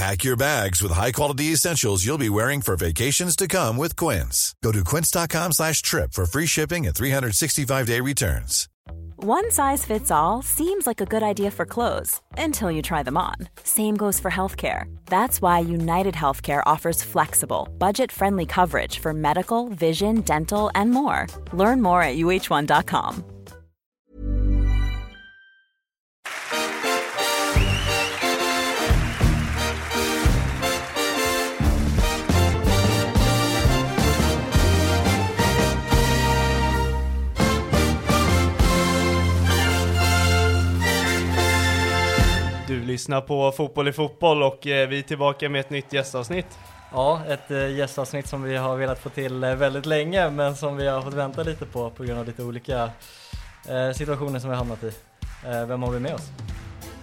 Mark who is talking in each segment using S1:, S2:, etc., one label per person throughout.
S1: Pack your bags with high-quality essentials you'll be wearing for vacations to come with Quince. Go to quince.com slash trip for free shipping and 365-day returns.
S2: One size fits all seems like a good idea for clothes until you try them on. Same goes for healthcare. That's why United Healthcare offers flexible, budget-friendly coverage for medical, vision, dental, and more. Learn more at uh1.com.
S3: Du lyssnar på Fotboll i fotboll och eh, vi är tillbaka med ett nytt gästavsnitt.
S4: Ja, ett eh, gästavsnitt som vi har velat få till eh, väldigt länge men som vi har fått vänta lite på på grund av lite olika situationer som vi har hamnat i. Vem har vi med oss?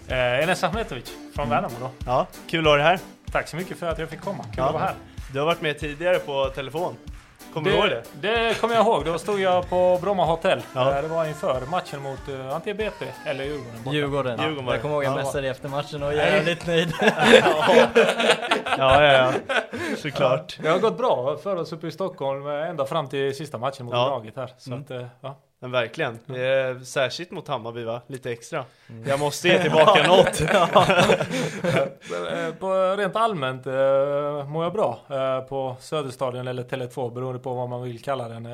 S5: Enes Ahmetovic från Värnamo då.
S3: Ja, kul att ha dig här.
S5: Tack så mycket för att jag fick komma. Kul
S3: Ja.
S5: att vara här.
S3: Du har varit med tidigare på telefon. Kommer du ihåg det?
S5: Det kommer jag ihåg. Då stod jag på Bromma hotell.
S3: Ja.
S5: Eh, Det var inför matchen mot uh, antingen BP eller Djurgården. borta.
S4: Djurgården.
S3: Djurgården var det.
S4: jag kommer ihåg jag
S3: Ja.
S4: messade efter matchen och jag är jävligt nöjd.
S3: Ja, ja, ja. Såklart.
S5: Det har gått bra för oss uppe i Stockholm eh, ända fram till sista matchen mot
S3: Ja.
S5: laget här. Så
S3: Mm.
S5: att, ja.
S3: Men verkligen. Är särskilt mot Hammarby va? Lite extra. Jag måste ge tillbaka något.
S5: Eh, På rent allmänt eh, mår jag bra på Söderstadion eller Tele2 beroende på vad man vill kalla den.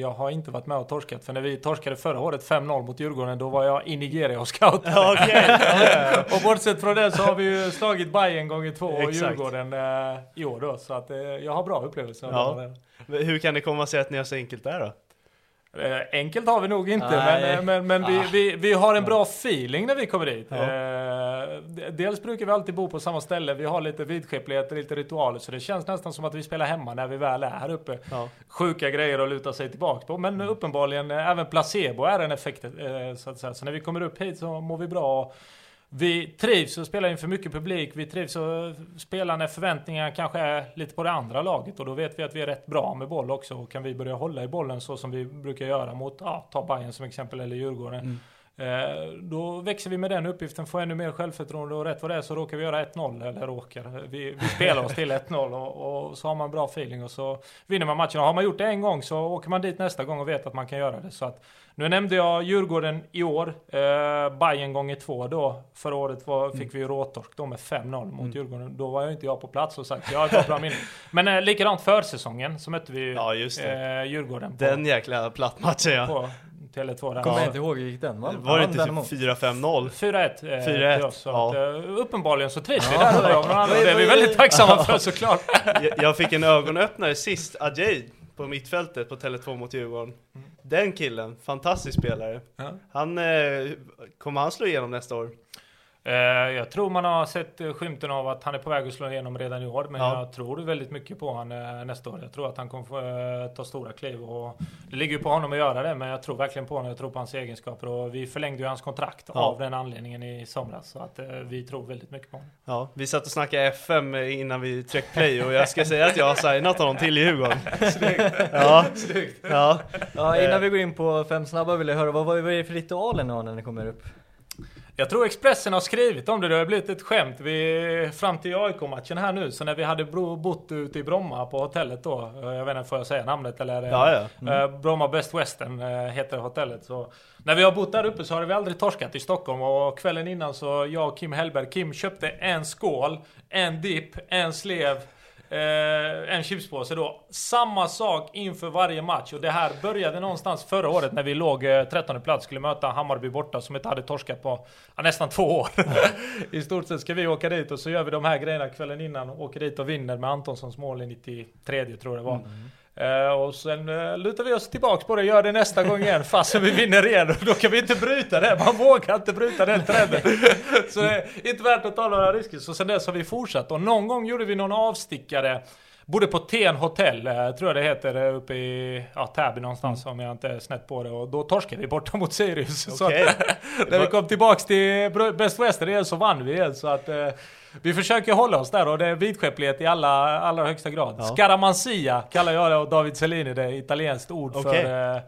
S5: Jag har inte varit med och torskat för när vi torskade förra året 5-0 mot Djurgården då var jag i Nigeria och scoutade.
S3: Ja.
S5: och bortsett från det så har vi ju slagit Bayern gånger två och
S3: Exakt.
S5: Djurgården i år då. Så att jag har bra upplevelser.
S3: Ja. Hur kan det komma sig att ni har så enkelt där då?
S5: Eh, enkelt har vi nog inte,
S4: Nej.
S5: men, eh, men, men vi,
S3: Ah.
S5: vi, vi har en bra feeling när vi kommer dit.
S3: Ja.
S5: Eh, dels brukar vi alltid bo på samma ställe, vi har lite vidskeplighet, lite ritualer, så det känns nästan som att vi spelar hemma när vi väl är här uppe.
S3: Ja.
S5: Sjuka grejer att luta sig tillbaka på, men uppenbarligen eh, även placebo är en effekt. Så, att säga. så när vi kommer upp hit så mår vi bra. Vi trivs att spela inför mycket publik. Vi trivs att spela när förväntningarna kanske är lite på det andra laget. Och då vet vi att vi är rätt bra med boll också. Och kan vi börja hålla i bollen så som vi brukar göra mot, ja, ta Bayern som exempel eller Djurgården. Mm då växer vi med den uppgiften, får ännu mer självförtroende och rätt vad det är så råkar vi göra 1-0 eller råkar. Vi, vi spelar oss till 1-0 och, och så har man bra feeling och så vinner man matchen. Och har man gjort det en gång så åker man dit nästa gång och vet att man kan göra det. Så att, nu nämnde jag Djurgården i år, eh, Bayern gånger två då. Förra året var, fick vi ju råtorsk då med 5-0 mot Djurgården. Då var ju inte jag på plats och sagt jag har ett bra minne. Men eh, likadant försäsongen så mötte vi
S3: Ja, just det.
S5: eh, Djurgården på,
S3: Den jäkla plattmatchen ja.
S5: på Tele2 där.
S4: Kommer
S5: Ja.
S4: jag inte ihåg hur gick den? Va?
S3: Var det inte typ 4-5-0?
S5: 4-1 eh,
S3: 4-1,
S5: till oss. Så
S3: ja.
S5: att, eh, uppenbarligen så trivs vi där och det är vi väldigt tacksamma för såklart.
S3: Jag, jag fick en ögonöppnare sist, Ajay, på mittfältet på Tele2 mot Djurgården. Den killen, fantastisk spelare.
S5: Ja.
S3: Han, eh, kommer han slå igenom nästa år?
S5: Eh, jag tror man har sett skymten av att han är på väg att slå igenom redan i år. Men
S3: Ja.
S5: jag tror väldigt mycket på honom eh, nästa år. Jag tror att han kommer få eh, ta stora kliv. Och det ligger ju på honom att göra det. Men jag tror verkligen på honom. Jag tror på hans egenskaper. Och vi förlängde ju hans kontrakt
S3: Ja.
S5: av den anledningen i somras. Så att eh, vi tror väldigt mycket på honom.
S3: Ja, vi satt och snackade FM innan vi tryckte play och jag ska säga att jag har signat honom till Djurgården. Ja, ja.
S4: Ja, innan vi går in på fem snabba vill jag höra, vad, vad är det för ritualer ni har när ni kommer upp?
S5: Jag tror Expressen har skrivit om det, det har blivit ett skämt. Vi, fram till AIK-matchen här nu, så när vi hade bott ute i Bromma på hotellet då, eh, jag vet inte, får jag säga namnet eller?
S3: Ja, ja.
S5: Eh, Bromma Best Western eh, heter hotellet. Så när vi har bott där uppe så har vi aldrig torskat i Stockholm och kvällen innan så jag och Kim Hellberg, Kim köpte en skål, en dipp, en slev, Eh, en chipspåse då. Samma sak inför varje match och det här började någonstans förra året när vi låg eh, 13 plats skulle möta Hammarby borta som inte hade torskat på ja, nästan två år. I stort sett ska vi åka dit och så gör vi de här grejerna kvällen innan. Åker dit och vinner med Antonssons mål i 93 tror jag det var. Mm. Eh, och sen eh, lutar vi oss tillbaks på det och gör det nästa gång igen fastän vi vinner igen. Då kan vi inte bryta det. Man vågar inte bryta den trenden. så det är inte värt att ta några risker. Så sen dess har vi fortsatt. Och någon gång gjorde vi någon avstickare. Bodde på Ten Hotel, eh, tror jag det heter, eh, uppe i ja, Täby någonstans om jag inte är snett på det. Och då torskade vi borta mot Sirius. Så
S3: Okej.
S5: att, när vi kom tillbaks till Best Western igen så vann vi igen. Så att, eh, vi försöker hålla oss där och det är vidskeplighet i alla, allra högsta grad.
S3: Ja.
S5: Scaramanzia kallar jag det och David Cellini det, är italienskt ord
S3: Okej.
S5: för eh,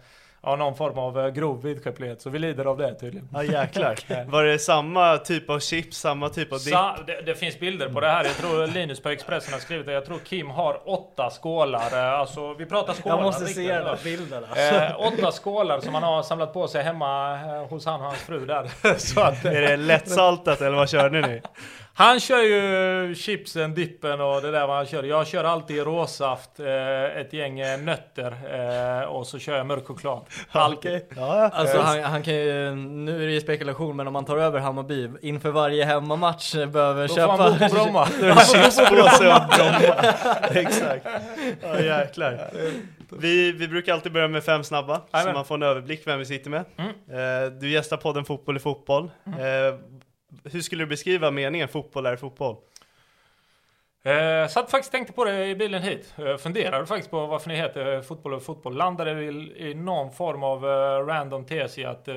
S5: ja, någon form av eh, grov vidskeplighet. Så vi lider av det tydligen.
S3: Ja jäklar. Var det samma typ av chips, samma typ av dipp?
S5: Sa, det, det finns bilder på det här. Jag tror Linus på Expressen har skrivit det. Jag tror Kim har åtta skålar. eh, Alltså vi pratar skålar.
S4: Jag måste
S5: riktigt.
S4: se den där bilden.
S5: Eh, åtta skålar som han har samlat på sig hemma eh, hos han och hans fru där. Så att,
S3: Är det lättsaltat eller vad körde ni?
S5: han kör ju chipsen, dippen och det där vad han kör. Jag kör alltid råsaft, eh, ett gäng eh, nötter eh, och så kör jag mörk choklad. Alltid.
S3: Ja.
S4: Alltså han, han kan ju, nu är det ju spekulation men om man tar över Hammarby inför varje hemmamatch behöver
S5: Då får
S4: köpa
S5: han bo på Bromma.
S3: Chipspåse och Bromma. Exakt. Ja jäklar. Vi, vi brukar alltid börja med fem snabba, så
S5: Jajamän.
S3: man får en överblick vem vi sitter med. Eh, Du gästar podden Fotboll i fotboll. Eh, hur skulle du beskriva meningen fotboll är fotboll?
S5: Eh, satt faktiskt och tänkte på det i bilen hit. Eh, funderade faktiskt på varför ni heter fotboll och fotboll. Landade i, i någon form av eh, random tes i att eh,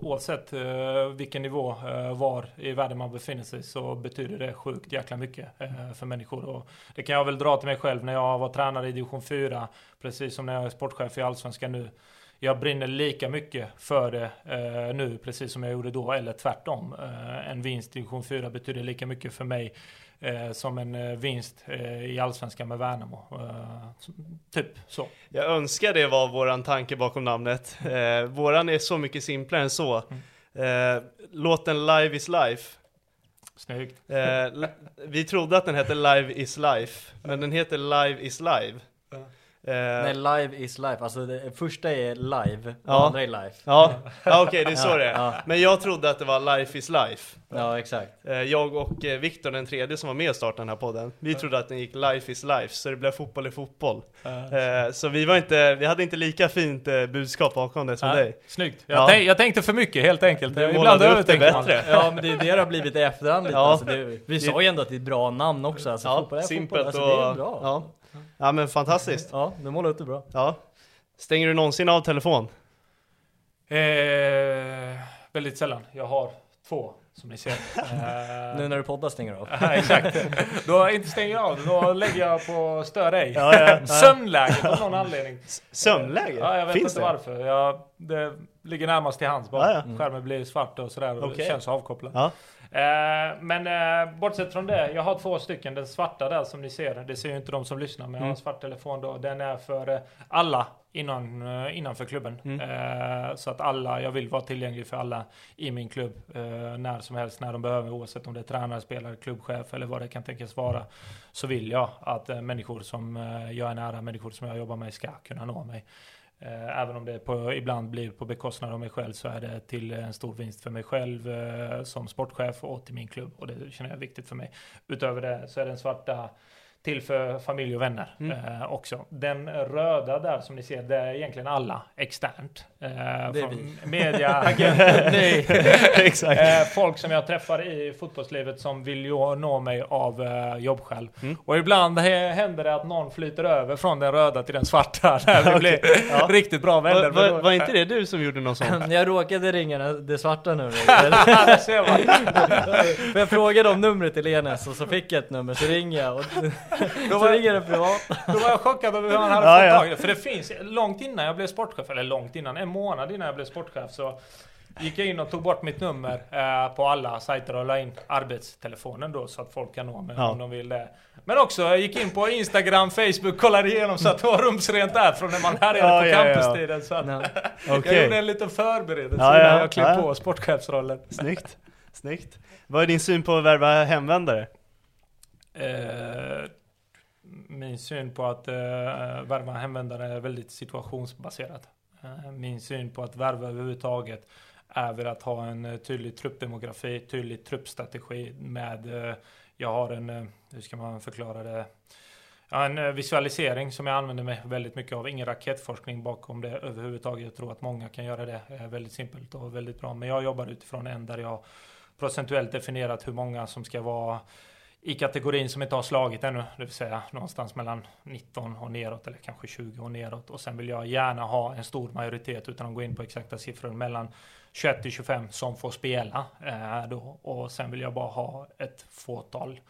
S5: oavsett eh, vilken nivå, eh, var i världen man befinner sig så betyder det sjukt jäkla mycket eh, för människor. Och det kan jag väl dra till mig själv när jag var tränare i division 4, precis som när jag är sportchef i Allsvenskan nu. Jag brinner lika mycket för det eh, nu, precis som jag gjorde då, eller tvärtom. Eh, en vinst i division 4 betyder lika mycket för mig eh, som en eh, vinst eh, i Allsvenskan med Värnamo. Eh, typ så.
S3: Jag önskar det var våran tanke bakom namnet. Våran är så mycket simplare än så. Eh, låten Live is Life.
S5: Snyggt.
S3: Vi trodde att den hette Live is Life, men den heter Live is Live. Eh,
S4: Nej, live is life. Alltså det första är live, och
S3: Ja.
S4: andra är life.
S3: Ja, ja okej det är så det är.
S4: Ja.
S3: Men jag trodde att det var Life is Life.
S4: Ja, exakt.
S3: Eh, Jag och eh, Viktor den tredje som var med och startade den här podden, vi trodde att den gick Life is Life, så det blev fotboll i fotboll. Så vi var inte, vi hade inte lika fint budskap bakom det som dig.
S5: Snyggt. Jag,
S3: Ja.
S5: tänk, jag tänkte för mycket helt enkelt.
S3: Du
S5: Ibland
S3: målade upp det bättre.
S4: Ja, men det är det det har blivit i efterhand lite. Alltså, det, vi sa ju ändå att det är ett bra namn också. Alltså,
S3: Ja,
S4: fotboll är
S3: simpelt
S4: fotboll. Alltså,
S3: och...
S4: det är bra. Ja.
S3: Ja. ja men fantastiskt.
S4: du målar upp det bra.
S3: Ja. Stänger du någonsin av telefon?
S5: Eh, väldigt sällan. Jag har två, som ni ser. Eh,
S4: Nu när du poddar stänger du av.
S5: Ja, exakt. Då inte stänger jag av, då lägger jag på stör ej.
S3: Ja, ja, ja.
S5: Sömnläget av någon anledning.
S3: Sömnläge?
S5: Ja, jag vet
S3: Finns
S5: inte
S3: det?
S5: varför. Jag, det ligger närmast till hands bara.
S3: Ja, ja.
S5: Skärmen blir svart och sådär och det känns avkopplat. Eh, men eh, bortsett från det, jag har två stycken. Den svarta där som ni ser, det ser ju inte de som lyssnar, men jag har en
S3: Mm.
S5: svart telefon då. Den är för eh, alla innan, eh, innanför klubben.
S3: Mm.
S5: Eh, så att alla, jag vill vara tillgänglig för alla i min klubb när som helst, när de behöver, oavsett om det är tränare, spelare, klubbchef eller vad det kan tänkas vara. Så vill jag att människor som jag är nära, människor som jag jobbar med ska kunna nå mig. Eh, även om det på, ibland blir på bekostnad av mig själv så är det till en stor vinst för mig själv eh, som sportchef och till min klubb och det känner jag är viktigt för mig. Utöver det så är den svarta till för familj och vänner
S3: Mm.
S5: eh, också. Den röda där som ni ser, det är egentligen alla externt. Eh,
S4: Det är
S5: från media, agenter, nej.
S3: Exakt.
S5: Eh, folk som jag träffar i fotbollslivet som vill ju nå mig av eh, jobbskäl.
S3: Mm.
S5: Och ibland händer det att någon flyter över från den röda till den svarta när vi blir
S3: Ja.
S5: riktigt bra vänner.
S3: Var, var, var inte det du som gjorde något sånt?
S4: Jag råkade ringa det- svarta numret. För jag frågade om numret till Enes och så fick jag ett nummer så ringer jag och
S5: Då var,
S4: privat.
S5: då var jag chockad över hur han hade
S3: Ja,
S5: fått
S3: ja.
S5: tag i det. För det finns, långt innan jag blev sportchef, eller långt innan, en månad innan jag blev sportchef så gick jag in och tog bort mitt nummer eh, på alla sajter och la in arbetstelefonen då så att folk kan nå mig
S3: Ja.
S5: om de vill det. Men också jag gick in på Instagram, Facebook, kollade igenom så att det var rumsrent där från när man härjade
S3: Ja,
S5: på
S3: ja,
S5: campustiden. Så att
S4: Ja.
S5: jag
S3: Okej.
S5: gjorde en liten förberedelse
S3: ja,
S5: innan jag klev
S3: ja.
S5: på sportchefsrollen.
S3: Snyggt. Snyggt. Vad är din syn på att värva hemvändare?
S5: Eh, min syn på att eh, värva hemvändare är väldigt situationsbaserat. Eh, min syn på att värva överhuvudtaget är väl att ha en eh, tydlig truppdemografi, tydlig truppstrategi med, eh, jag har en, eh, hur ska man förklara det, Ja, en eh, visualisering som jag använder mig väldigt mycket av. Ingen raketforskning bakom det överhuvudtaget. Jag tror att många kan göra det. är väldigt simpelt och väldigt bra. Men jag jobbar utifrån en där jag procentuellt definierat hur många som ska vara i kategorin som inte har slagit ännu, det vill säga någonstans mellan 19 och neråt eller kanske 20 och neråt. Och sen vill jag gärna ha en stor majoritet utan att gå in på exakta siffror mellan 21 till 25 som får spela eh, då. Och sen vill jag bara ha ett fåtal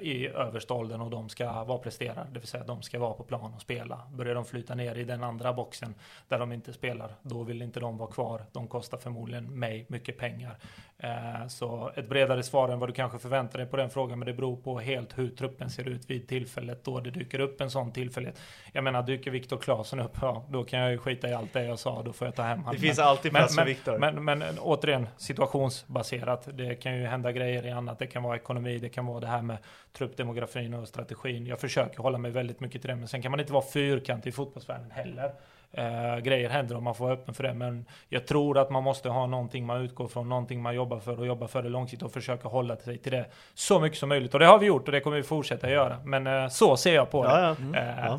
S5: i översta åldern och de ska vara presterare, det vill säga de ska vara på plan och spela. Börjar de flyta ner i den andra boxen där de inte spelar, då vill inte de vara kvar. De kostar förmodligen mig mycket pengar. Eh, så ett bredare svar än vad du kanske förväntar dig på den frågan, men det beror på helt hur truppen ser ut vid tillfället då det dyker upp en sån tillfällighet. Jag menar, dyker Viktor Claesson upp, ja, då kan jag ju skita i allt det jag sa, då får jag ta hem
S3: honom. Det finns alltid plats för Viktor.
S5: Men, men, men, återigen, situationsbaserat. Det kan ju hända grejer i annat. Det kan vara ekonomi, det kan vara det här med truppdemografin och strategin. Jag försöker hålla mig väldigt mycket till det, men sen kan man inte vara fyrkantig i fotbollsvärlden heller. Eh, grejer händer om man får vara öppen för det. Men jag tror att man måste ha någonting man utgår från, någonting man jobbar för och jobba för det långsiktigt och försöka hålla sig till det så mycket som möjligt. Och det har vi gjort och det kommer vi fortsätta göra. Men eh, så ser jag på det.
S3: Ja, ja. Mm. Eh, ja.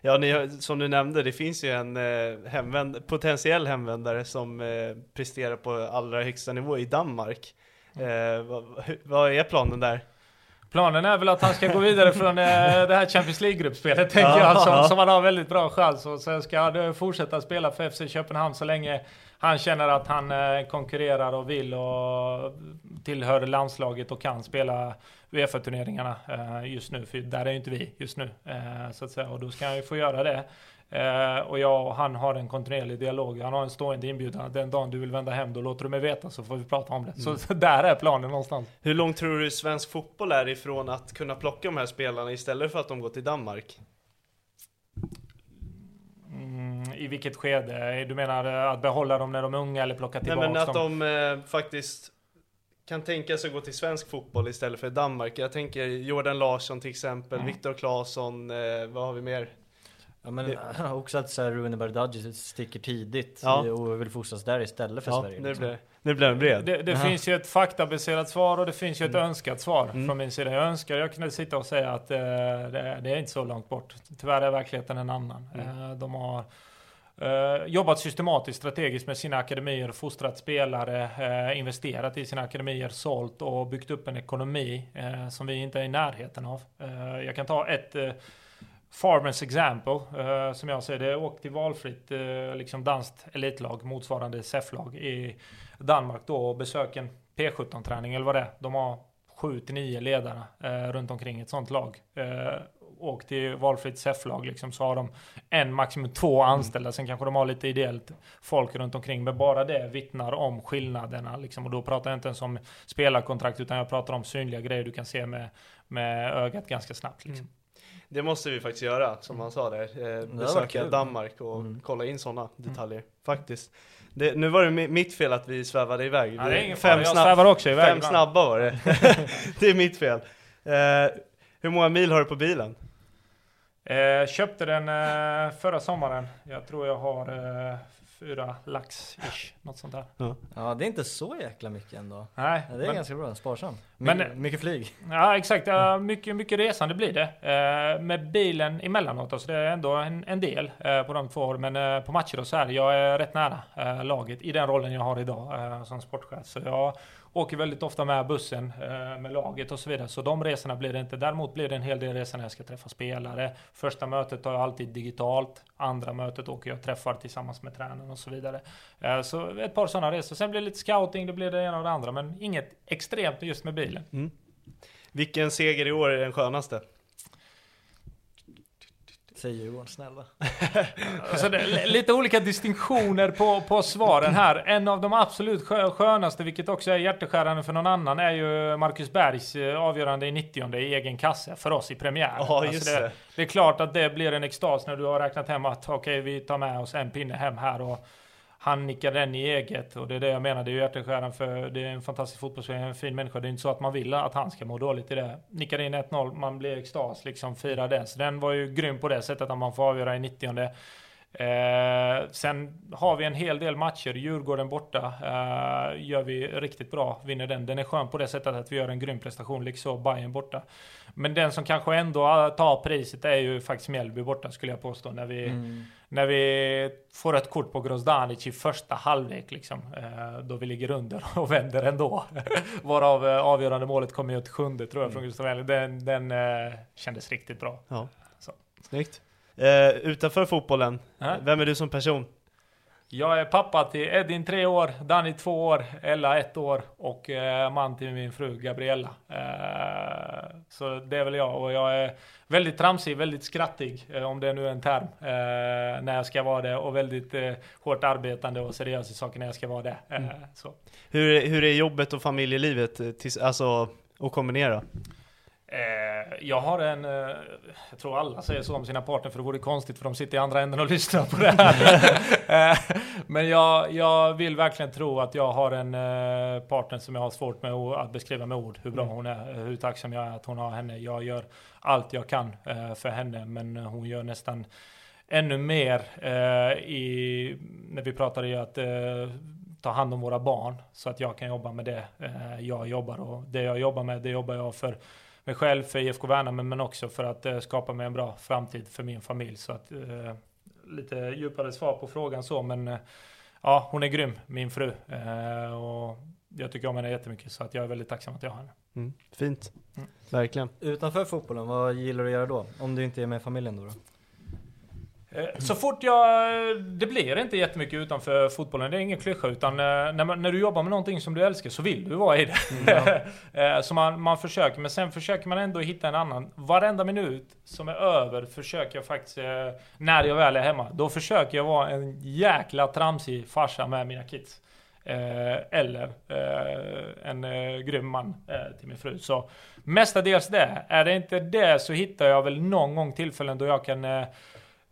S3: ja ni, som du nämnde, det finns ju en eh, hemvänd, potentiell hemvändare som eh, presterar på allra högsta nivå i Danmark. Mm. Eh, vad, vad är planen där?
S5: Planen är väl att han ska gå vidare från eh, det här Champions League-gruppspelet, tänker jag, som, som han har väldigt bra chans. Och sen ska han eh, fortsätta spela för FC Köpenhamn så länge han känner att han eh, konkurrerar och vill och tillhör landslaget och kan spela Uefa-turneringarna eh, just nu. För där är ju inte vi just nu, eh, så att säga. Och då ska han ju få göra det. Eh, och jag och han har en kontinuerlig dialog. Han har en stående inbjudan. Den dagen du vill vända hem, då låter du mig veta så får vi prata om det. Mm. Så där är planen någonstans.
S3: Hur långt tror du svensk fotboll är ifrån att kunna plocka de här spelarna istället för att de går till Danmark?
S5: Mm, I vilket skede? Du menar att behålla dem när de är unga eller plocka tillbaka
S3: dem? Nej men att dem? de eh, faktiskt kan tänka sig att gå till svensk fotboll istället för Danmark. Jag tänker Jordan Larsson till exempel, mm. Viktor Claesson, eh, vad har vi mer?
S4: Ja men det... också att så här, Rooney Bardghji sticker tidigt ja. och vill fostras där istället för ja, Sverige.
S3: Nu liksom. blir, nu blir den bred.
S5: Det, det finns ju ett faktabaserat svar och det finns ju ett mm. önskat svar mm. från min sida. Jag önskar jag kunde sitta och säga att eh, det, det, är inte så långt bort. Tyvärr är verkligheten en annan. Mm. Eh, de har Uh, jobbat systematiskt strategiskt med sina akademier, fostrat spelare, uh, investerat i sina akademier, sålt och byggt upp en ekonomi uh, som vi inte är i närheten av. jag kan ta ett Farmers Example, uh, som jag ser det, åkt till valfritt uh, liksom danskt elitlag, motsvarande SEF-lag i Danmark då och besök en P17-träning eller vad det är. De har 7 till 9 ledare uh, runt omkring ett sånt lag. Uh, åkt till valfritt SEF-lag liksom, så har de en, maximum två mm. anställda. Mm. Sen kanske de har lite ideellt folk runt omkring. Men bara det vittnar om skillnaderna. Liksom. Och då pratar jag inte ens om spelarkontrakt, utan jag pratar om synliga grejer du kan se med, med ögat ganska snabbt. Liksom. Mm.
S3: Det måste vi faktiskt göra, som han sa där. Eh, besöka Danmark och mm. kolla in sådana detaljer. Mm. Faktiskt. Det, nu var det mitt fel att vi svävade iväg.
S5: Ja, det är ingen fem, jag svävar också iväg
S3: fem snabba var det. det är mitt fel. Eh, hur många mil har du på bilen?
S5: Eh, köpte den eh, förra sommaren. Jag tror jag har eh, fyra lax ish, något sånt där.
S4: Ja. ja, det är inte så jäkla mycket ändå.
S5: Nej,
S4: det är men, ganska bra, sparsam. My, men, mycket flyg.
S5: Ja, exakt. Ja, mycket, mycket resande blir det. Eh, med bilen emellanåt, alltså det är ändå en, en del eh, på de två åren. Men eh, på matcher och så här, jag är rätt nära eh, laget i den rollen jag har idag eh, som sportchef. Så jag åker väldigt ofta med bussen eh, med laget och så vidare. Så de resorna blir det inte. Däremot blir det en hel del resor när jag ska träffa spelare. Första mötet tar jag alltid digitalt. Andra mötet åker jag och träffar tillsammans med tränaren och så vidare. Eh, så ett par sådana resor. Sen blir det lite scouting, det blir det ena och det andra. Men inget extremt just med bilen. Mm.
S3: Vilken seger i år är den skönaste?
S4: Säg Djurgården, snälla.
S5: alltså det, lite olika distinktioner på, på svaren här. En av de absolut skönaste, vilket också är hjärteskärande för någon annan, är ju Marcus Bergs eh, avgörande i 90 i egen kasse för oss i premiär.
S3: Just
S5: alltså
S3: det,
S5: det. är klart att det blir en extas när du har räknat hem att okej, okay, vi tar med oss en pinne hem här och han nickar den i eget och det är det jag menar, det är ju hjärteskärande för det är en fantastisk fotbollsspelare, en fin människa. Det är inte så att man vill att han ska må dåligt i det. Nickar in 1-0, man blir extas, liksom firar det. Så den var ju grym på det sättet att man får avgöra i 90 Eh, sen har vi en hel del matcher. Djurgården borta eh, gör vi riktigt bra, vinner den. Den är skön på det sättet att vi gör en grym prestation, liksom Bayern borta. Men den som kanske ändå tar priset är ju faktiskt Mjällby borta skulle jag påstå. När vi, mm. när vi får ett kort på Grozdanic i första halvlek liksom. Eh, då vi ligger under och vänder ändå. Varav eh, avgörande målet kom ut sjunde tror jag mm. från Gustav Den, den eh, kändes riktigt bra.
S3: Ja. Så. Snyggt. Eh, utanför fotbollen, äh? vem är du som person?
S5: Jag är pappa till Edin tre år, Danny två år, Ella ett år och eh, man till min fru Gabriella. Eh, så det är väl jag och jag är väldigt tramsig, väldigt skrattig eh, om det nu är en term. Eh, när jag ska vara det och väldigt eh, hårt arbetande och seriös i saker när jag ska vara det. Mm. Så.
S3: Hur, hur är jobbet och familjelivet, tills, alltså att kombinera?
S5: Eh, jag har en, eh, jag tror alla säger så om sina partner för det vore konstigt för de sitter i andra änden och lyssnar på det här. eh, men jag, jag vill verkligen tro att jag har en partner som jag har svårt med att beskriva med ord. Hur bra mm. hon är, hur tacksam jag är att hon har henne. Jag gör allt jag kan för henne men hon gör nästan ännu mer i, när vi pratar i att ta hand om våra barn så att jag kan jobba med det jag jobbar och det jag jobbar med det jobbar jag för mig själv, för IFK Värnamo, men också för att eh, skapa mig en bra framtid för min familj. Så att, eh, lite djupare svar på frågan så, men eh, ja, hon är grym, min fru. Eh, och jag tycker om henne jättemycket, så att jag är väldigt tacksam att jag har henne.
S3: Mm, fint, mm. verkligen.
S4: Utanför fotbollen, vad gillar du att göra då? Om du inte är med familjen då? då?
S5: Eh, så fort jag... Det blir inte jättemycket utanför fotbollen, det är ingen klyscha. Utan eh, när, man, när du jobbar med någonting som du älskar så vill du vara i det. Mm. Eh, så man, man försöker, men sen försöker man ändå hitta en annan. Varenda minut som är över försöker jag faktiskt, när jag väl är hemma, då försöker jag vara en jäkla tramsig farsa med mina kids. eller en grym man till min fru. Så mestadels det. Är det inte det så hittar jag väl någon gång tillfällen då jag kan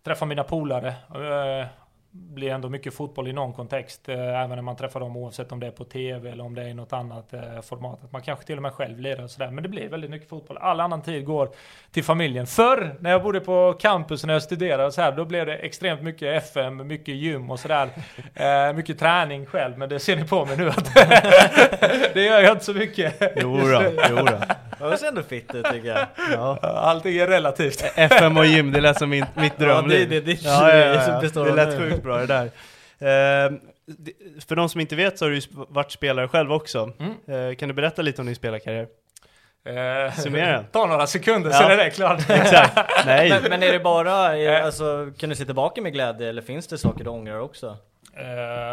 S5: träffa mina polare. Eh, blir ändå mycket fotboll i någon kontext, eh, även när man träffar dem oavsett om det är på tv eller om det är i något annat eh, format. Man kanske till och med själv lirar och sådär, men det blir väldigt mycket fotboll. All annan tid går till familjen. Förr, när jag bodde på campus när jag studerade och så här, då blev det extremt mycket FM, mycket gym och sådär. Eh, mycket träning själv, men det ser ni på mig nu att det gör jag inte så mycket.
S3: Jodå, jodå.
S4: Jag ser ändå fit ut tycker jag.
S5: Ja. Allting är relativt.
S3: FM och gym, det lät som min, mitt drömliv.
S4: Ja, det, det, det, ja, ja,
S3: ja. det lät sjukt bra det där. Uh, för de som inte vet så har du ju varit spelare själv också. Mm. Uh, kan du berätta lite om din spelarkarriär?
S5: Uh, Summera. Ta några sekunder ja. så är det klart.
S4: Nej. Men, men, är det bara, är, alltså, kan du se tillbaka med glädje eller finns det saker du ångrar också? Uh,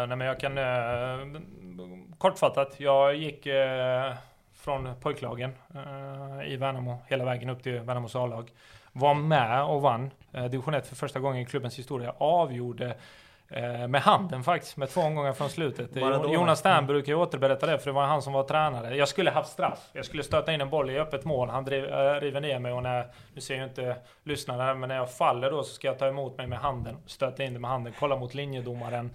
S5: nej men jag kan, uh, kortfattat, jag gick från pojklagen i Värnamo hela vägen upp till Värnamos A-lag. Var med och vann division 1 för första gången i klubbens historia. Avgjorde Eh, med handen faktiskt, med två omgångar från slutet. Maradona. Jonas Stern brukar ju återberätta det, för det var han som var tränare. Jag skulle haft straff. Jag skulle stöta in en boll i öppet mål. Han driv, äh, river ner mig och när, nu ser ju inte lyssnarna men när jag faller då så ska jag ta emot mig med handen. Stöta in det med handen, kolla mot linjedomaren.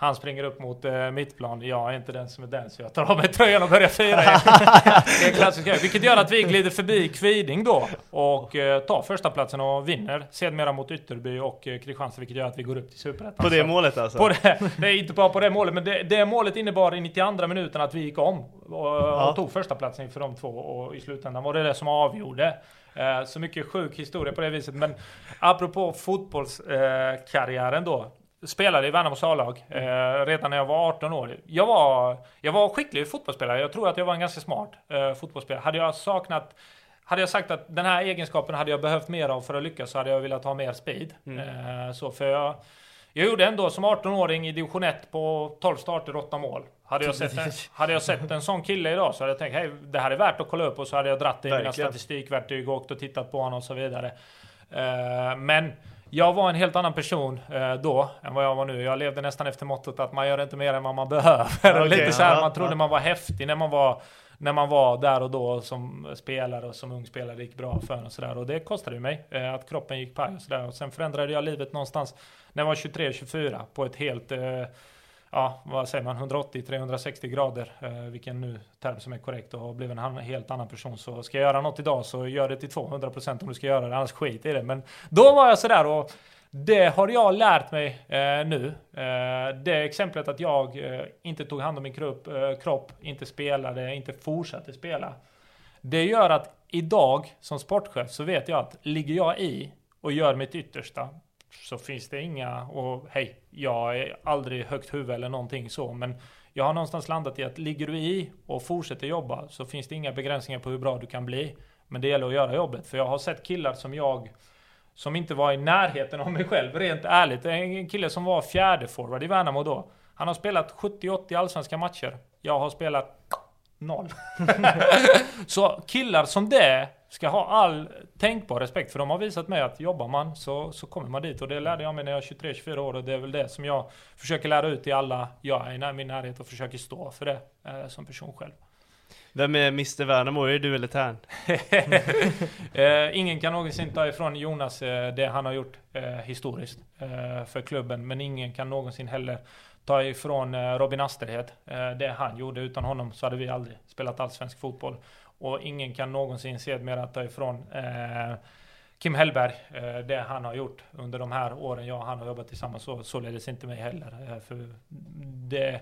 S5: Han springer upp mot uh, mittplan. Jag är inte den som är den, så jag tar av mig tröjan och börjar fira. det är klassiskt Vilket gör att vi glider förbi Kviding då och uh, tar första platsen och vinner. Sedermera mot Ytterby och uh, Kristianstad, vilket gör att vi går upp till Superettan.
S3: På det målet alltså?
S5: På det, det är inte bara på det målet, men det, det målet innebar i 92 minuten att vi gick om och, ja. och tog första platsen inför de två och i slutändan var det det som avgjorde. Så mycket sjuk historia på det viset. Men apropå fotbollskarriären då spelade i Värnamos A-lag eh, redan när jag var 18 år. Jag var, jag var skicklig fotbollsspelare. Jag tror att jag var en ganska smart eh, fotbollsspelare. Hade jag saknat hade jag sagt att den här egenskapen hade jag behövt mer av för att lyckas så hade jag velat ha mer speed. Mm. Eh, så för jag, jag gjorde ändå som 18-åring i division 1 på 12 starter, 8 mål. Hade jag, sett en, hade jag sett en sån kille idag så hade jag tänkt hej, det här är värt att kolla upp och så hade jag dratt i mina statistikverktyg och åkt och tittat på honom och så vidare. Eh, men jag var en helt annan person eh, då än vad jag var nu. Jag levde nästan efter mottot att man gör inte mer än vad man behöver. Okay, Lite så här, man trodde man var häftig när man var, när man var där och då som spelare och som ung spelare. Det gick bra för en och sådär. Och det kostade ju mig eh, att kroppen gick paj och sådär. Och sen förändrade jag livet någonstans när jag var 23-24 på ett helt eh, ja, vad säger man, 180-360 grader, eh, vilken nu term som är korrekt och blivit en helt annan person. Så ska jag göra något idag så gör det till 200% om du ska göra det, annars skit i det. Men då var jag sådär och det har jag lärt mig eh, nu. Eh, det exemplet att jag eh, inte tog hand om min kropp, eh, kropp, inte spelade, inte fortsatte spela. Det gör att idag som sportchef så vet jag att ligger jag i och gör mitt yttersta så finns det inga, och hej, jag är aldrig högt huvud eller någonting så, men jag har någonstans landat i att ligger du i och fortsätter jobba så finns det inga begränsningar på hur bra du kan bli. Men det gäller att göra jobbet, för jag har sett killar som jag som inte var i närheten av mig själv, rent ärligt. En kille som var fjärde forward i Värnamo då. Han har spelat 70-80 allsvenska matcher. Jag har spelat noll. så killar som det ska ha all tänkbar respekt för de har visat mig att jobbar man så, så kommer man dit och det lärde jag mig när jag var 23-24 år och det är väl det som jag försöker lära ut till alla jag är i min närhet och försöker stå för det eh, som person själv.
S3: Vem är Mr Värnamo? Är det du eller Tern?
S5: eh, ingen kan någonsin ta ifrån Jonas eh, det han har gjort eh, historiskt för klubben, men ingen kan någonsin heller ta ifrån Robin Asterhed det han gjorde. Utan honom så hade vi aldrig spelat allsvensk fotboll. Och ingen kan någonsin sedermera ta ifrån eh, Kim Hellberg, eh, det han har gjort under de här åren jag och han har jobbat tillsammans, så, således inte mig heller. Eh, för det,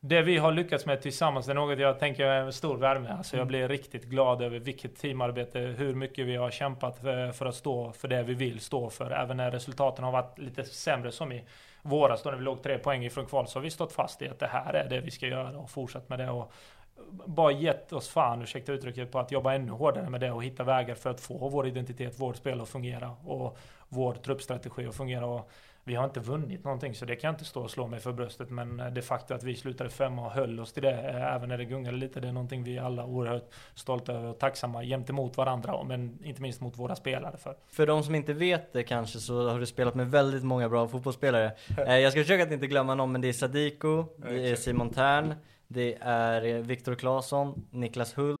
S5: det vi har lyckats med tillsammans, det är något jag tänker är en stor värme. Alltså jag mm. blir riktigt glad över vilket teamarbete, hur mycket vi har kämpat för, för, att stå för det vi vill stå för. Även när resultaten har varit lite sämre som i våras då när vi låg tre poäng ifrån kval så har vi stått fast i att det här är det vi ska göra och fortsatt med det. Och bara gett oss fan, ursäkta uttrycket, på att jobba ännu hårdare med det och hitta vägar för att få vår identitet, vårt spel att fungera och vår truppstrategi att fungera. Och vi har inte vunnit någonting så det kan jag inte stå och slå mig för bröstet. Men det faktum att vi slutade femma och höll oss till det, eh, även när det gungade lite, det är någonting vi alla är oerhört stolta över och tacksamma gentemot varandra, men inte minst mot våra spelare för.
S4: För de som inte vet det kanske så har du spelat med väldigt många bra fotbollsspelare. Eh, jag ska försöka att inte glömma någon, men det är Sadiko, det är Simon Tern, det är eh, Viktor Claesson, Niklas Hult.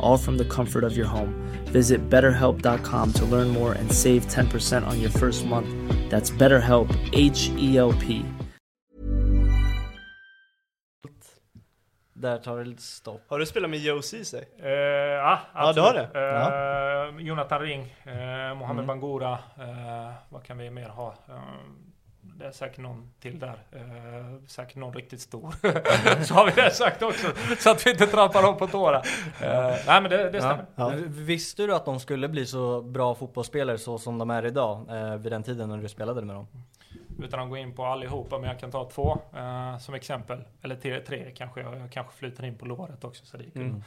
S6: all from the comfort of your home. Visit betterhelp.com to learn more and save 10% on your first month. That's BetterHelp, H E L P.
S4: Där tar det lite stopp.
S3: Har du spelat med Joe Ceesay?
S5: Uh, ja,
S3: ja, du har det?
S5: Uh,
S3: ja.
S5: Jonathan Ring, uh, Mohamed mm. Bangura, vad kan vi mer ha? Det är säkert någon till där. Eh, säkert någon riktigt stor. så har vi det sagt också. Så att vi inte trampar dem på tårna. Eh, nej men det, det stämmer.
S4: Ja. Ja. Visste du att de skulle bli så bra fotbollsspelare så som de är idag? Eh, vid den tiden när du spelade med dem?
S5: Utan att gå in på allihopa, men jag kan ta två eh, som exempel. Eller tre, tre kanske. Jag, jag kanske flyter in på låret också. Så det gick mm.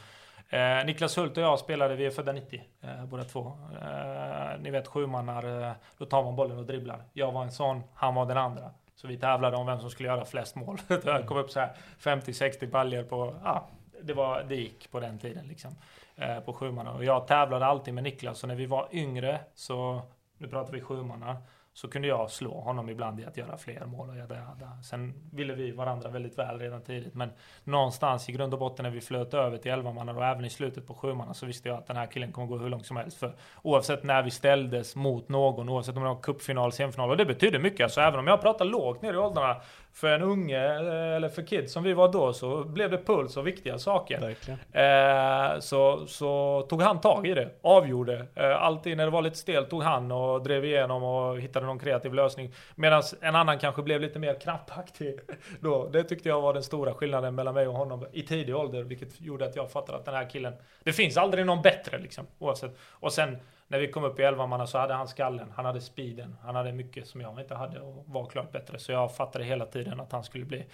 S5: Eh, Niklas Hult och jag spelade, vi är födda 90 eh, båda två. Eh, ni vet sjumannar, eh, då tar man bollen och dribblar. Jag var en sån, han var den andra. Så vi tävlade om vem som skulle göra flest mål. det kom upp så här 50-60 baljer på, ja, det, var, det gick på den tiden liksom. Eh, på sjumannar. Och jag tävlade alltid med Niklas, så när vi var yngre så, nu pratar vi sjumannar, så kunde jag slå honom ibland i att göra fler mål och jada, jada. Sen ville vi varandra väldigt väl redan tidigt. Men någonstans i grund och botten när vi flöt över till 11 man och även i slutet på 7 så visste jag att den här killen kommer gå hur långt som helst. För oavsett när vi ställdes mot någon, oavsett om det var cupfinal, semifinal. Och det betydde mycket. Alltså även om jag pratar lågt ner i åldrarna för en unge eh, eller för kids som vi var då så blev det puls och viktiga saker. Eh, så, så tog han tag i det, avgjorde. Eh, alltid när det var lite stelt tog han och drev igenom och hittade någon kreativ lösning. Medan en annan kanske blev lite mer krampaktig. Då. Det tyckte jag var den stora skillnaden mellan mig och honom i tidig ålder. Vilket gjorde att jag fattade att den här killen, det finns aldrig någon bättre liksom. Oavsett. Och sen när vi kom upp i 11 så hade han skallen, han hade speeden, han hade mycket som jag inte hade och var klart bättre. Så jag fattade hela tiden att han skulle bli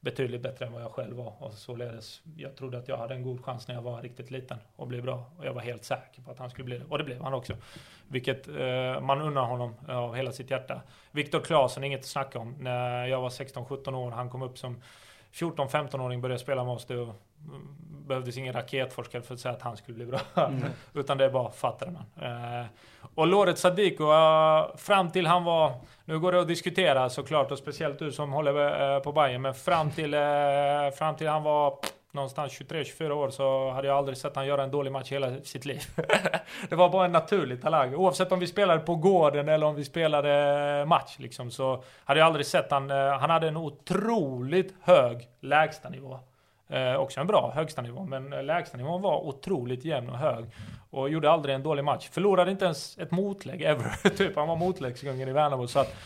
S5: betydligt bättre än vad jag själv var. Och således, jag trodde att jag hade en god chans när jag var riktigt liten och bli bra. Och jag var helt säker på att han skulle bli det. Och det blev han också. Vilket eh, man unnar honom eh, av hela sitt hjärta. Viktor Claesson, inget att snacka om. När jag var 16-17 år, han kom upp som 14-15-åring, började spela med oss. Det behövdes ingen raketforskare för att säga att han skulle bli bra. Mm. Utan det bara fattade man. Eh, och Loret Sadiko, uh, fram till han var... Nu går det att diskutera såklart, och speciellt du som håller uh, på Bayern Men fram till, uh, fram till han var någonstans 23-24 år så hade jag aldrig sett han göra en dålig match hela sitt liv. det var bara en naturlig talang. Oavsett om vi spelade på gården eller om vi spelade match liksom, så hade jag aldrig sett han... Han hade en otroligt hög lägstanivå. Eh, också en bra högstanivå, men lägstanivån var otroligt jämn och hög. Och gjorde aldrig en dålig match. Förlorade inte ens ett motlägg ever. typ, han var motläggskungen i Värnamo. Så att,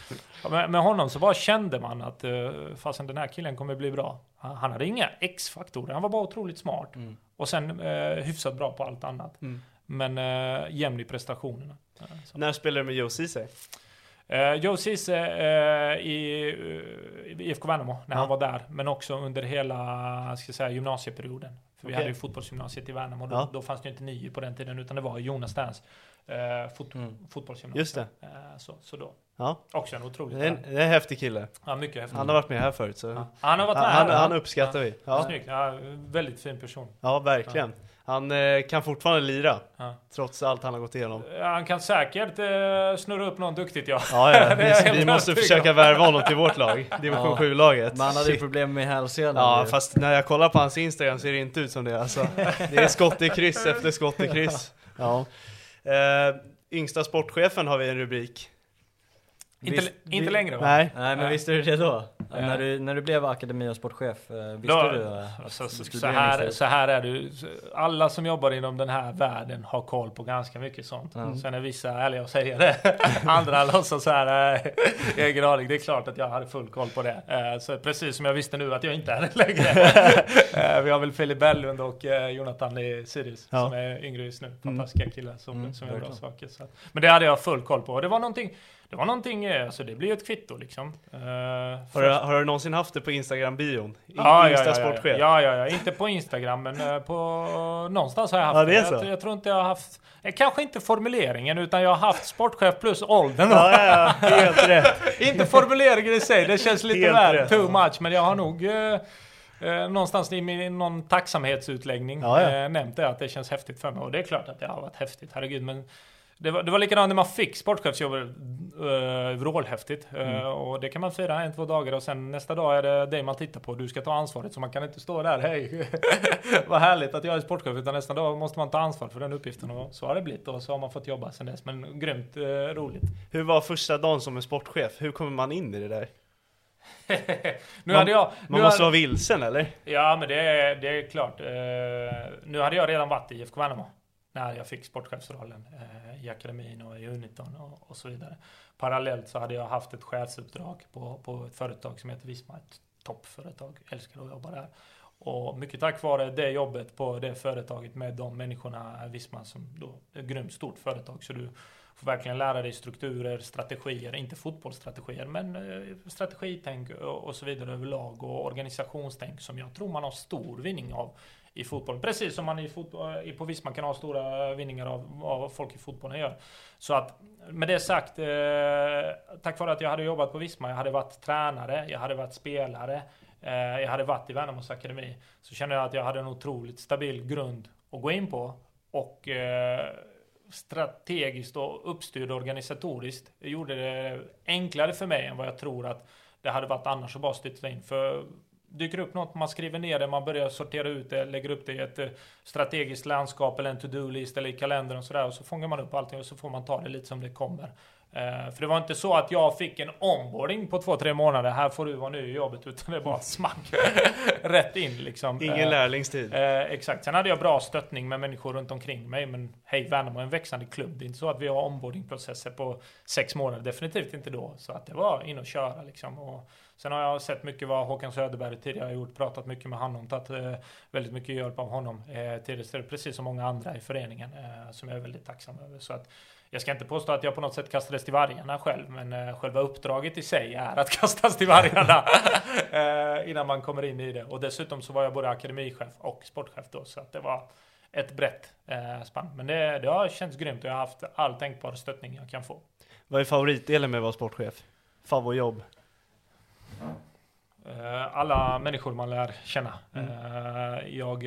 S5: med, med, honom så bara kände man att uh, fastän den här killen kommer bli bra. Han, han hade inga X-faktorer, han var bara otroligt smart. Mm. Och sen uh, hyfsat bra på allt annat. Mm. Men uh, jämn i prestationerna. Uh,
S3: När spelade du med Joe Ceesay?
S5: Uh, Joe Ceesay uh, i uh, IFK Värnamo när ja. han var där. Men också under hela ska säga, gymnasieperioden. För okay. vi hade ju fotbollsgymnasiet i Värnamo. Då, ja. då fanns det ju inte nio på den tiden utan det var Jonas Stans uh, fot mm. fotbollsgymnasium.
S3: Just det.
S5: så, så då.
S3: Ja.
S5: Också en otrolig
S3: det är en, det är en häftig kille.
S5: Ja, mycket häftig.
S3: Han har varit med här förut. Så.
S5: Ja. Han har varit med
S3: han,
S5: här.
S3: Han, uppskattar vi.
S5: Ja. Snyggt. Ja, väldigt fin person.
S3: Ja, verkligen. Han eh, kan fortfarande lira, ja. trots allt han har gått igenom.
S5: Han kan säkert eh, snurra upp någon duktigt ja.
S3: Ja, ja. vi, vi måste försöka värva honom till vårt lag, division ja. 7-laget.
S4: Men han hade ju problem med hälsenan.
S3: Ja, fast när jag kollar på hans Instagram ser det inte ut som det alltså. Det är skott i kryss efter skott i kryss. Ja. Eh, yngsta sportchefen har vi en rubrik.
S5: Inte, visst, inte längre va?
S3: Nej.
S4: Nej, men visste du det då? Ja. När, du, när du blev akademi och sportchef, eh, visste då, du att
S5: så, så, så, här, så här är det Alla som jobbar inom den här världen har koll på ganska mycket sånt. Mm. Sen är vissa ärliga och säger det. Andra låtsas så här, äh, egen aning. Det är klart att jag hade full koll på det. Äh, så precis som jag visste nu att jag inte är det längre. Vi har väl Filip Bellund och Jonathan i Sirius ja. som är yngre just nu. Fantastiska mm. killar som, mm, som gör bra saker. Så. Men det hade jag full koll på. Och det var någonting det var någonting, alltså det blir ett kvitto liksom. Uh,
S3: har, du, har du någonsin haft det på Instagram-bion?
S5: Ja, ja, ja, sportchef? Ja, ja, ja, inte på Instagram men uh, på någonstans har jag haft
S3: ja, det. Är så.
S5: Jag, jag, tror inte jag har haft, eh, kanske inte formuleringen utan jag har haft sportchef plus åldern.
S3: Ja, ja, ja, helt rätt.
S5: inte formuleringen i sig, det känns lite väl too much men jag har nog uh, Eh, någonstans i min, någon tacksamhetsutläggning ja, ja. Eh, nämnt det att det känns häftigt för mig. Och det är klart att det har varit häftigt, herregud. Men det var, det var likadant när man fick sportchefsjobbet. Uh, vrålhäftigt. Uh, mm. Och det kan man fira en, två dagar och sen nästa dag är det dig man tittar på. Du ska ta ansvaret så man kan inte stå där. Hej, vad härligt att jag är sportchef. Utan nästa dag måste man ta ansvar för den uppgiften. Och så har det blivit och så har man fått jobba sen dess. Men grymt uh, roligt.
S3: Hur var första dagen som en sportchef? Hur kommer man in i det där?
S5: nu
S3: man,
S5: hade jag,
S3: man måste hade, vara vilsen eller?
S5: Ja men det är, det är klart. nu hade jag redan varit i IFK Värnamo när jag fick sportchefsrollen eh, i akademin och i Uniton och, och, så vidare. Parallellt så hade jag haft ett chefsuppdrag på, på ett företag som heter Visma, ett toppföretag. Älskar att jobba där. Och mycket tack vare det jobbet på det företaget med de människorna, eh, Visma som då är ett grymt stort företag. Så du får verkligen lära dig strukturer, strategier, inte fotbollsstrategier, men eh, strategitänk och, och så vidare överlag och organisationstänk som jag tror man har stor vinning av i fotboll. Precis som man i fotboll, eh, på Visma kan ha stora eh, vinningar av vad folk i fotbollen gör. Så att med det sagt, eh, tack vare att jag hade jobbat på Visma, jag hade varit tränare, jag hade varit spelare, eh, jag hade varit i Värnamos akademi, så kände jag att jag hade en otroligt stabil grund att gå in på. Och eh, strategiskt och uppstyrd organisatoriskt. Det gjorde det enklare för mig än vad jag tror att det hade varit annars att bara stytta in. För dyker upp något, man skriver ner det, man börjar sortera ut det, lägger upp det i ett eh, strategiskt landskap eller en to-do-list eller i kalendern och sådär. Och så fångar man upp allting och så får man ta det lite som det kommer. Uh, för det var inte så att jag fick en onboarding på två, tre månader. Här får du vara ny i jobbet. Utan det bara smack rätt in liksom.
S3: Ingen uh, lärlingstid.
S5: Uh, exakt. Sen hade jag bra stöttning med människor runt omkring mig. Men hej, Värnamo är en växande klubb. Det är inte så att vi har onboardingprocesser på sex månader. Definitivt inte då. Så att det var in och köra liksom. Och sen har jag sett mycket vad Håkan Söderberg tidigare har gjort. Pratat mycket med honom. Tagit väldigt mycket hjälp av honom tidigare. Precis som många andra i föreningen. som jag är väldigt tacksam över. Så att jag ska inte påstå att jag på något sätt kastades till vargarna själv, men uh, själva uppdraget i sig är att kastas till vargarna uh, innan man kommer in i det. Och dessutom så var jag både akademichef och sportchef då, så att det var ett brett uh, spann. Men det, det har känts grymt och jag har haft all tänkbar stöttning jag kan få.
S3: Vad är favoritdelen med att vara sportchef? Favoritjobb?
S5: alla människor man lär känna. Mm. jag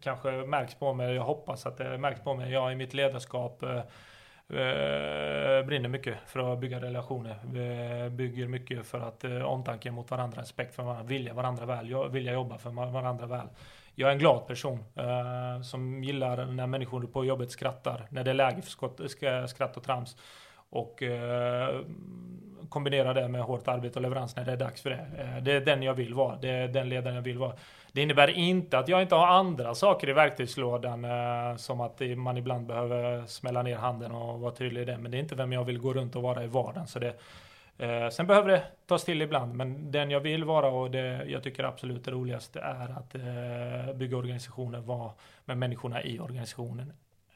S5: kanske märks på mig, jag hoppas att det märks på mig. Jag i mitt ledarskap eh, eh, brinner mycket för att bygga relationer. Vi bygger mycket för att eh, omtanke mot varandra, respekt för varandra, vilja varandra väl, vilja jobba för varandra väl. Jag är en glad person eh, som gillar när människor på jobbet skrattar, när det är läge för skratt och trams. Och eh, kombinera det med hårt arbete och leverans när det är dags för det. Eh, det är den jag vill vara. Det är den ledaren jag vill vara. Det innebär inte att jag inte har andra saker i verktygslådan eh, som att man ibland behöver smälla ner handen och vara tydlig i det. Men det är inte vem jag vill gå runt och vara i vardagen. Så det, eh, sen behöver det tas till ibland, men den jag vill vara och det jag tycker absolut är roligast är att eh, bygga organisationer, vara med människorna i organisationen.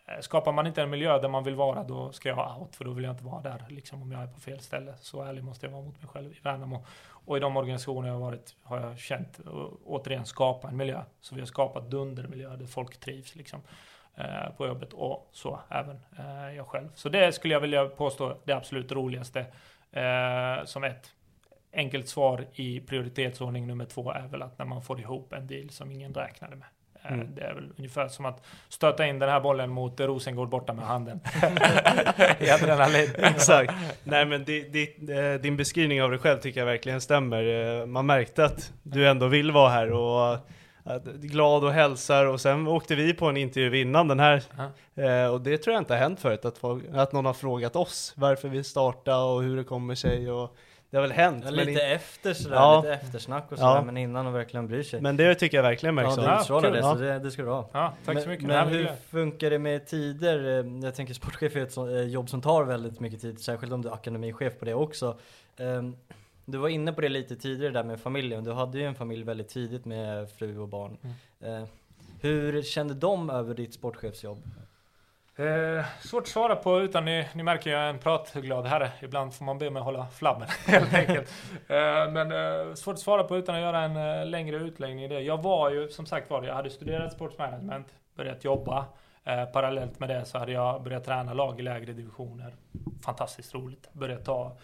S5: Eh, skapar man inte en miljö där man vill vara, då ska jag out, för då vill jag inte vara där, liksom om jag är på fel ställe. Så ärlig måste jag vara mot mig själv i Värnamo. Och i de organisationer jag har varit har jag känt, och, återigen, skapa en miljö. Så vi har skapat dundermiljö där folk trivs liksom, eh, på jobbet och så även eh, jag själv. Så det skulle jag vilja påstå det absolut roligaste eh, som ett enkelt svar i prioritetsordning nummer två är väl att när man får ihop en deal som ingen räknade med. Eh, mm. Det är väl ungefär som att stöta in den här bollen mot Rosengård borta med handen. I adrenalin.
S3: Exakt. Nej men di, di, eh, din beskrivning av dig själv tycker jag verkligen stämmer. Eh, man märkte att du ändå vill vara här och glad och hälsar och sen åkte vi på en intervju innan den här uh och det tror jag inte har hänt förut att, folk, att någon har frågat oss varför vi startade och hur det kommer sig och det har väl hänt.
S4: Ja, lite in... efter sådär, ja. lite eftersnack och sådär, ja. men innan de verkligen bryr sig.
S3: Men det tycker jag verkligen märks.
S4: Ja, det utstrålar det, så det, det ska du ha.
S5: Ja, tack men, så mycket.
S4: Men hur funkar det med tider? Jag tänker sportchef är ett eh, jobb som tar väldigt mycket tid, särskilt om du är akademichef på det också. Ehm, du var inne på det lite tidigare där med familjen. Du hade ju en familj väldigt tidigt med fru och barn. Mm. Ehm, hur kände de över ditt sportchefsjobb?
S5: Eh, svårt att svara på utan ni, ni märker jag är en pratglad herre. Ibland får man be mig hålla flabben helt enkelt. Eh, men eh, svårt att svara på utan att göra en eh, längre utläggning i det. Jag var ju som sagt var, jag hade studerat sportsmanagement, börjat jobba. Eh, parallellt med det så hade jag börjat träna lag i lägre divisioner. Fantastiskt roligt. Börjat ta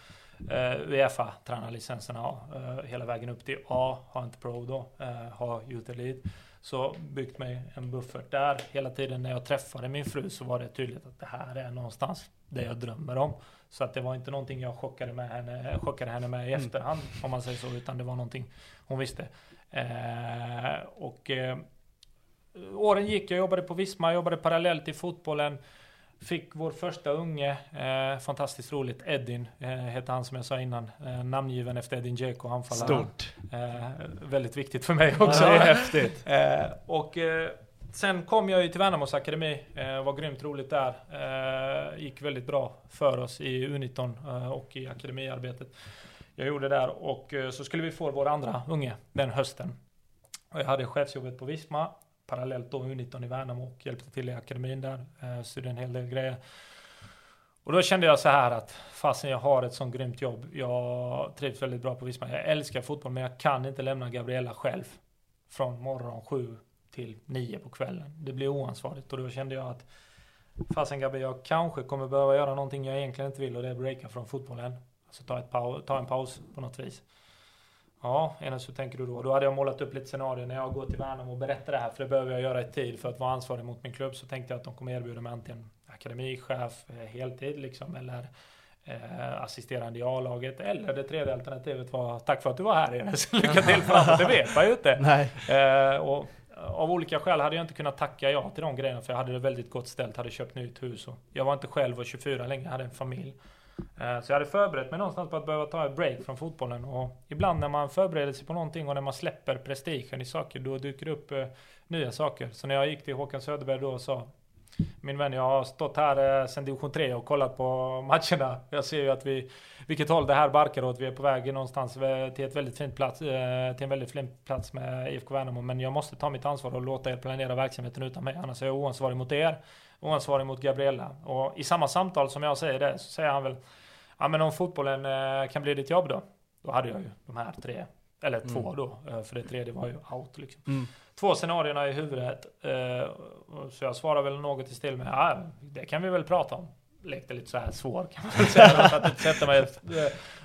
S5: eh, Uefa tränarlicenserna eh, hela vägen upp till A, har inte Pro då, eh, har Youth Elite. Så byggt mig en buffert där. Hela tiden när jag träffade min fru så var det tydligt att det här är någonstans det jag drömmer om. Så att det var inte någonting jag chockade, med henne, chockade henne med i mm. efterhand, mm. om man säger så, utan det var någonting hon visste. Eh, och eh, åren gick, jag jobbade på Visma, jobbade parallellt i fotbollen. Fick vår första unge, eh, fantastiskt roligt, Edin eh, heter han som jag sa innan. Eh, namngiven efter Edin Dzeko, anfallaren.
S3: Stort.
S5: Eh, väldigt viktigt för mig också.
S3: Ja, det är häftigt.
S5: Eh, och eh, sen kom jag ju till Värnamos Akademi, eh, var grymt roligt där. Eh, gick väldigt bra för oss i U19 och i akademiarbetet. Jag gjorde där och så skulle vi få vår andra unge den hösten. Och jag hade chefsjobbet på Visma parallellt då U19 i Värnamo och hjälpte till i akademin där. Eh, studerade en hel del grejer. Och då kände jag så här att fasen jag har ett sånt grymt jobb. Jag trivs väldigt bra på Visma. Jag älskar fotboll men jag kan inte lämna Gabriella själv. Från morgon sju till nio på kvällen. Det blir oansvarigt och då kände jag att fasen Gabriella, jag kanske kommer behöva göra någonting jag egentligen inte vill och det är breaka från fotbollen. Alltså ta, ett ta en paus på något vis. Ja, Enes hur tänker du då? Då hade jag målat upp lite scenarier när jag går till Värnamo och berättar det här, för det behöver jag göra i tid för att vara ansvarig mot min klubb. Så tänkte jag att de kommer erbjuda mig antingen akademichef, eh, heltid liksom, eller eh, assisterande i A-laget. Eller det tredje alternativet var, tack för att du var här Enes, lycka till framåt, det vet man ju inte. Eh, och av olika skäl hade jag inte kunnat tacka ja till de grejerna, för jag hade det väldigt gott ställt, hade köpt nytt hus och jag var inte själv och 24 längre, jag hade en familj. Eh, så jag hade förberett mig någonstans på att behöva ta ett break från fotbollen. Och ibland när man förbereder sig på någonting och när man släpper prestigen i saker, då dyker det upp eh, nya saker. Så när jag gick till Håkan Söderberg då och sa min vän, jag har stått här eh, sedan division 3 och kollat på matcherna. Jag ser ju att vi, vilket håll det här barkar åt. Vi är på väg någonstans till ett väldigt fint plats, till en väldigt fin plats med IFK Värnamo. Men jag måste ta mitt ansvar och låta er planera verksamheten utan mig. Annars är jag oansvarig mot er, oansvarig mot Gabriella. Och i samma samtal som jag säger det, så säger han väl, ja men om fotbollen eh, kan bli ditt jobb då? Då hade jag ju de här tre, eller två då, eh, för det tredje var ju out liksom
S3: Mm.
S5: två scenarierna i huvudet. Eh, så jag svarar väl något i stil med ja, det kan vi väl prata om. Lekte lite så här svår kan man väl säga. För att inte sätta mig i ett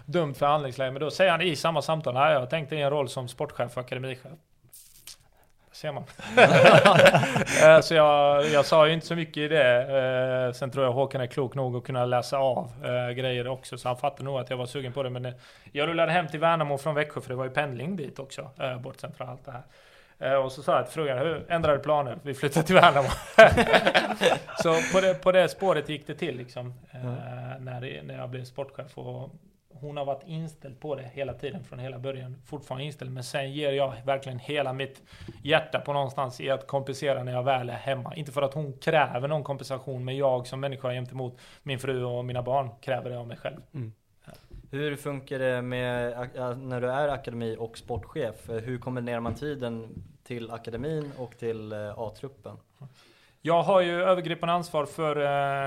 S5: dumt förhandlingsläge. Men då säger han i samma samtal, nej jag tänkte i en roll som sportchef och akademichef. Ser man. Eh, så jag, jag sa ju inte så mycket i det. Eh, sen tror jag Håkan är klok nog att kunna läsa av eh, grejer också. Så han fattade nog att jag var sugen på det. Men jag rullade hem till Värnamo från Växjö för det var ju pendling dit också. Bortsett från allt det här. Och så sa jag till frugan, hur ändrade planer? Vi flyttar till Värnamo. så på det, på det spåret gick det till liksom. Eh, när, det, när jag blev sportchef. Och hon har varit inställd på det hela tiden från hela början. Fortfarande inställd. Men sen ger jag verkligen hela mitt hjärta på någonstans i att kompensera när jag väl är hemma. Inte för att hon kräver någon kompensation. Men jag som människa gentemot min fru och mina barn kräver det av mig själv.
S4: Hur funkar det med när du är akademi och sportchef? Hur kombinerar man tiden till akademin och till eh, A-truppen?
S5: Jag har ju övergripande ansvar för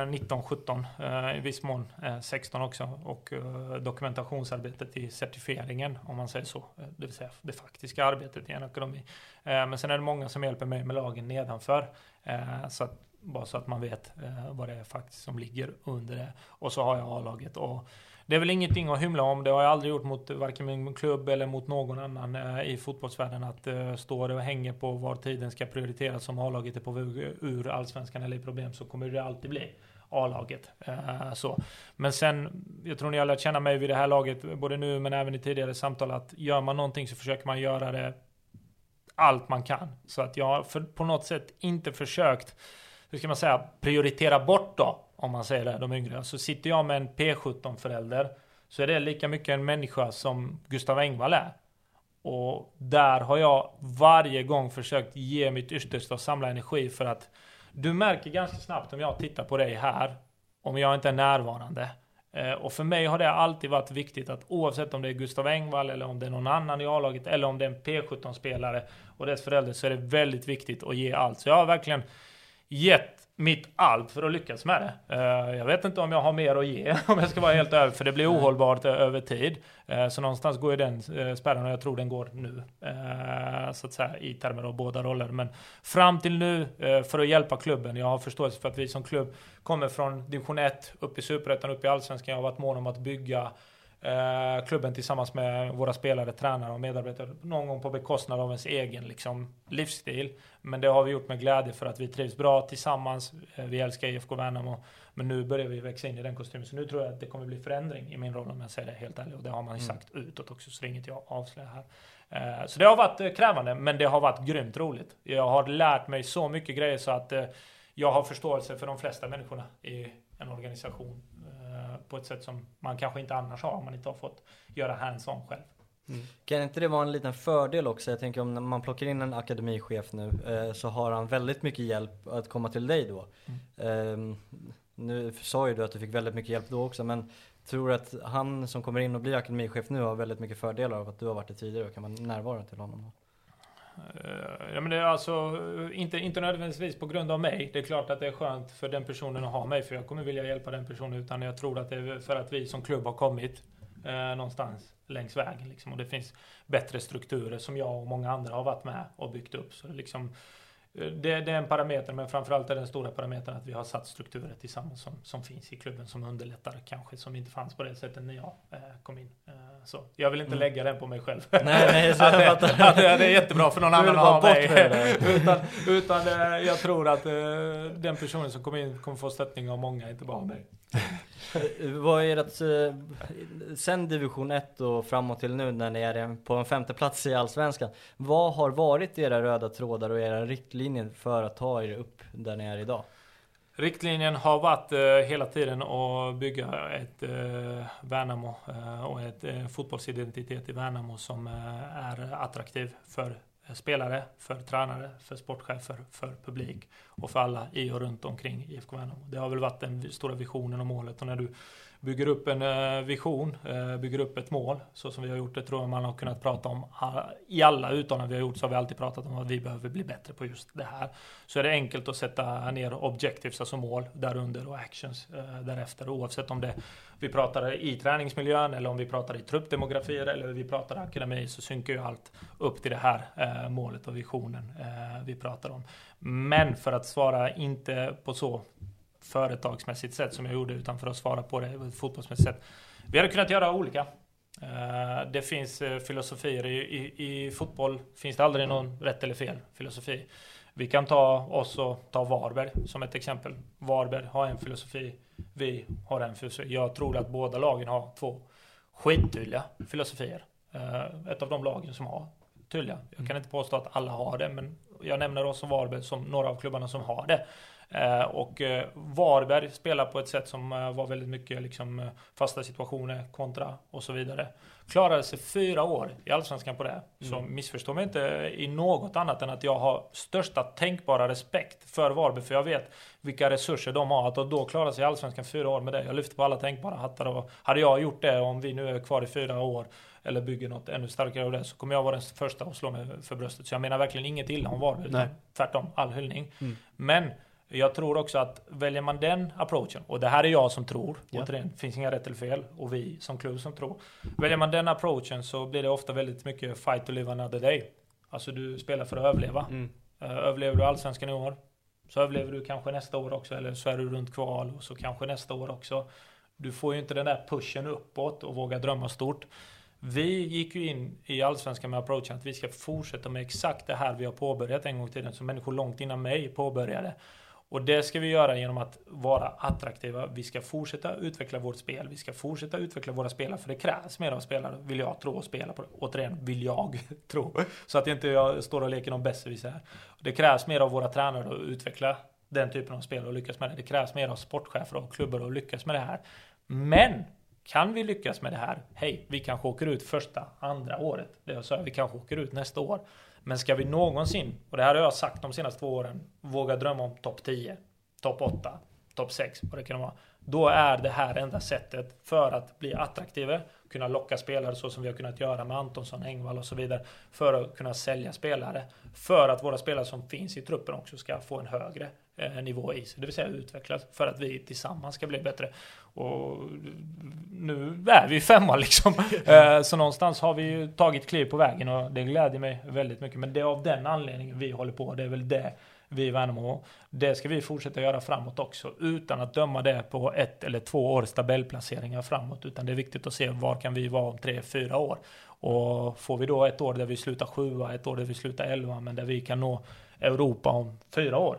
S5: eh, 19, 17, eh, i viss mån eh, 16 också. Och eh, dokumentationsarbetet i certifieringen, om man säger så. Eh, det vill säga det faktiska arbetet i en ekonomi. Eh, men sen är det många som hjälper mig med lagen nedanför. Eh, så att, bara så att man vet eh, vad det är faktiskt som ligger under det. Och så har jag A-laget. Och det är väl ingenting att hymla om. Det har jag aldrig gjort mot varken min klubb eller mot någon annan eh, i fotbollsvärlden. Att eh, uh, står det och hänger på var tiden ska prioriteras. Om A-laget är på väg ur allsvenskan eller i problem så kommer det alltid bli A-laget. Eh, så. Men sen, jag tror ni har lärt känna mig vid det här laget, både nu men även i tidigare samtal, att gör man någonting så försöker man göra det allt man kan. Så att jag har på något sätt inte försökt, hur ska man säga, prioritera bort då, om man säger det, de yngre. Så sitter jag med en P17-förälder, så är det lika mycket en människa som Gustav Engvall är. Och där har jag varje gång försökt ge mitt yttersta och samla energi för att du märker ganska snabbt om jag tittar på dig här, om jag inte är närvarande. Eh, och för mig har det alltid varit viktigt att oavsett om det är Gustav Engvall eller om det är någon annan i A-laget eller om det är en P17-spelare och dess förälder så är det väldigt viktigt att ge allt. Så jag har verkligen gett mitt allt för att lyckas med det. Eh, Jag vet inte om jag har mer att ge om jag ska vara helt ärlig, för det blir ohållbart eh, över tid. Eh, Så någonstans går ju den spärren och jag tror den går nu. Så att säga i termer av båda roller. Men fram till nu för att hjälpa klubben. Jag har förståelse för att vi som klubb kommer från division 1 upp i superettan, upp i allsvenskan. Jag har varit mån om att bygga klubben tillsammans med våra spelare, tränare och medarbetare. Någon gång på bekostnad av ens egen liksom, livsstil. Men det har vi gjort med glädje för att vi trivs bra tillsammans. Eh, vi älskar IFK Värnamo. Men nu börjar vi växa in i den kostymen. Så nu tror jag att det kommer bli förändring i min roll om jag säger det helt ärligt. Och det har man ju sagt utåt också, så det är inget jag avslöjar här. Eh, Så det har varit eh, krävande, men det har varit grymt roligt. Jag har lärt mig så mycket grejer så att eh, jag har förståelse för de flesta människorna i en organisation eh, på ett sätt som man kanske inte annars har om man inte har fått göra hands-on själv.
S4: Kan inte det vara en liten fördel också? Jag tänker om man plockar in en akademichef nu eh, så har han väldigt mycket hjälp att komma till dig då. Ehm, nu sa ju du att du fick väldigt mycket hjälp då också men tror du att han som kommer in och blir akademichef nu har väldigt mycket fördelar av att du har varit det tidigare och kan vara närvarande till honom?
S5: Eh, Eh, ja, men det är alltså eh, inte, inte nödvändigtvis på grund av mig. Det är klart att det är skönt för den personen att ha mig, för jag kommer vilja hjälpa den personen. Utan jag tror att det är för att vi som klubb har kommit eh, någonstans längs vägen. Liksom. Och det finns bättre strukturer som jag och många andra har varit med och byggt upp. Så det liksom, det, det är en parameter, men framförallt är den stora parametern att vi har satt strukturer tillsammans som, som finns i klubben som underlättar kanske, som inte fanns på det sättet när jag eh, kom in. Eh, så jag vill inte mm. lägga den på mig själv.
S4: Nej, nej, så
S5: att, det, att det är jättebra för någon annan att ha mig. utan utan eh, jag tror att eh, den personen som kommer in kommer få stöttning av många, inte bara av mig.
S4: Eh, vad är det, eh, sen division 1 och framåt till nu när ni är på en femte plats i Allsvenskan. Vad har varit era röda trådar och era riktlinjer för att ta er upp där ni är idag?
S5: Riktlinjen har varit eh, hela tiden att bygga ett eh, Värnamo eh, och ett eh, fotbollsidentitet i Värnamo som eh, är attraktiv för spelare, för tränare, för sportchefer, för publik och för alla i och runt omkring IFK Värnamo. Det har väl varit den stora visionen och målet och när du bygger upp en eh, vision, eh, bygger upp ett mål, så som vi har gjort det tror jag man har kunnat prata om ah, i alla uttalanden vi har gjort så har vi alltid pratat om att vi behöver bli bättre på just det här. Så är det enkelt att sätta ner objectives, alltså mål, därunder och actions eh, därefter oavsett om det vi pratar i träningsmiljön eller om vi pratar i truppdemografier eller vi pratar akademi så synkar ju allt upp till det här målet och visionen vi pratar om. Men för att svara inte på så företagsmässigt sätt som jag gjorde utan för att svara på det fotbollsmässigt sätt. Vi hade kunnat göra olika. Eh, det finns eh, filosofier. I, i, I fotboll finns det aldrig någon rätt eller fel filosofi. Vi kan ta oss och ta Varberg som ett exempel. Varberg har en filosofi, vi har en filosofi. Jag tror att båda lagen har två skittydliga filosofier. Eh, ett av de lagen som har tydliga. Jag kan inte påstå att alla har det, men jag nämner oss och Varberg som några av klubbarna som har det. Eh, och eh, Varberg spelar på ett sätt som eh, var väldigt mycket liksom fasta situationer, kontra och så vidare. Klarade sig fyra år i Allsvenskan på det. Mm. Så missförstå mig inte i något annat än att jag har största tänkbara respekt för Varberg. För jag vet vilka resurser de har. Att då klara sig i Allsvenskan fyra år med det. Jag lyfter på alla tänkbara hattar. Och hade jag gjort det, om vi nu är kvar i fyra år, eller bygger något ännu starkare av det, så kommer jag vara den första att slå mig för bröstet. Så jag menar verkligen inget illa om Varberg. Tvärtom, all hyllning. Mm. Men jag tror också att väljer man den approachen, och det här är jag som tror, ja. återigen, det finns inga rätt eller fel, och vi som klubb som tror. Väljer man den approachen så blir det ofta väldigt mycket fight to live another day. Alltså du spelar för att överleva. Mm. Uh, överlever du allsvenskan i år, så överlever du kanske nästa år också, eller så är du runt kval, och så kanske nästa år också. Du får ju inte den där pushen uppåt och våga drömma stort. Vi gick ju in i Allsvenskan med approachen att vi ska fortsätta med exakt det här vi har påbörjat en gång i tiden, som människor långt innan mig påbörjade. Och det ska vi göra genom att vara attraktiva. Vi ska fortsätta utveckla vårt spel. Vi ska fortsätta utveckla våra spelare, för det krävs mer av spelare, vill jag tro, och spela på det. Återigen, vill jag tro. Så att inte jag står och leker någon besserwisser. Det krävs mer av våra tränare att utveckla den typen av spel och lyckas med det. Det krävs mer av sportchefer och klubbar att lyckas med det här. Men kan vi lyckas med det här? Hej, vi kanske åker ut första, andra året. Det jag sa, vi kanske åker ut nästa år. Men ska vi någonsin, och det här har jag sagt de senaste två åren, våga drömma om topp 10, topp 8, topp 6, vad det kan vara. Då är det här enda sättet för att bli attraktiva, kunna locka spelare så som vi har kunnat göra med Antonsson, Engvall och så vidare. För att kunna sälja spelare. För att våra spelare som finns i truppen också ska få en högre eh, nivå i sig. Det vill säga utvecklas för att vi tillsammans ska bli bättre. Och nu är vi femma liksom. Eh, så någonstans har vi ju tagit kliv på vägen och det gläder mig väldigt mycket. Men det är av den anledningen vi håller på. Det är väl det vi i Värnamo. Det ska vi fortsätta göra framåt också utan att döma det på ett eller två års tabellplaceringar framåt. Utan det är viktigt att se var kan vi vara om tre, fyra år. Och får vi då ett år där vi slutar sjua, ett år där vi slutar elva, men där vi kan nå Europa om fyra år.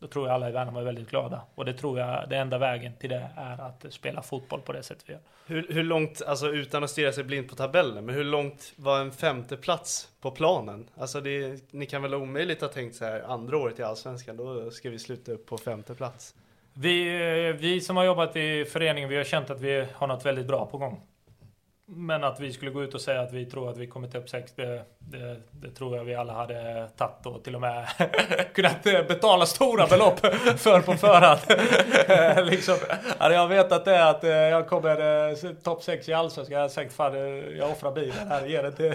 S5: Då tror jag alla i Värnamo är väldigt glada. Och det tror jag, det enda vägen till det är att spela fotboll på det sättet vi gör.
S3: Hur, hur långt, alltså utan att stirra sig blind på tabellen, men hur långt var en femte plats på planen? Alltså det, ni kan väl omöjligt ha tänkt så här, andra året i Allsvenskan, då ska vi sluta upp på femte plats?
S5: Vi, vi som har jobbat i föreningen, vi har känt att vi har något väldigt bra på gång. Men att vi skulle gå ut och säga att vi tror att vi kommer till upp 6, det, det, det, tror jag vi alla hade tagit och till och med kunnat betala stora belopp för på förhand. liksom, hade jag vetat det att eh, jag kommer eh, topp 6 i Allsvenskan, jag hade sagt fan eh, jag offrar bilen här, ger den till,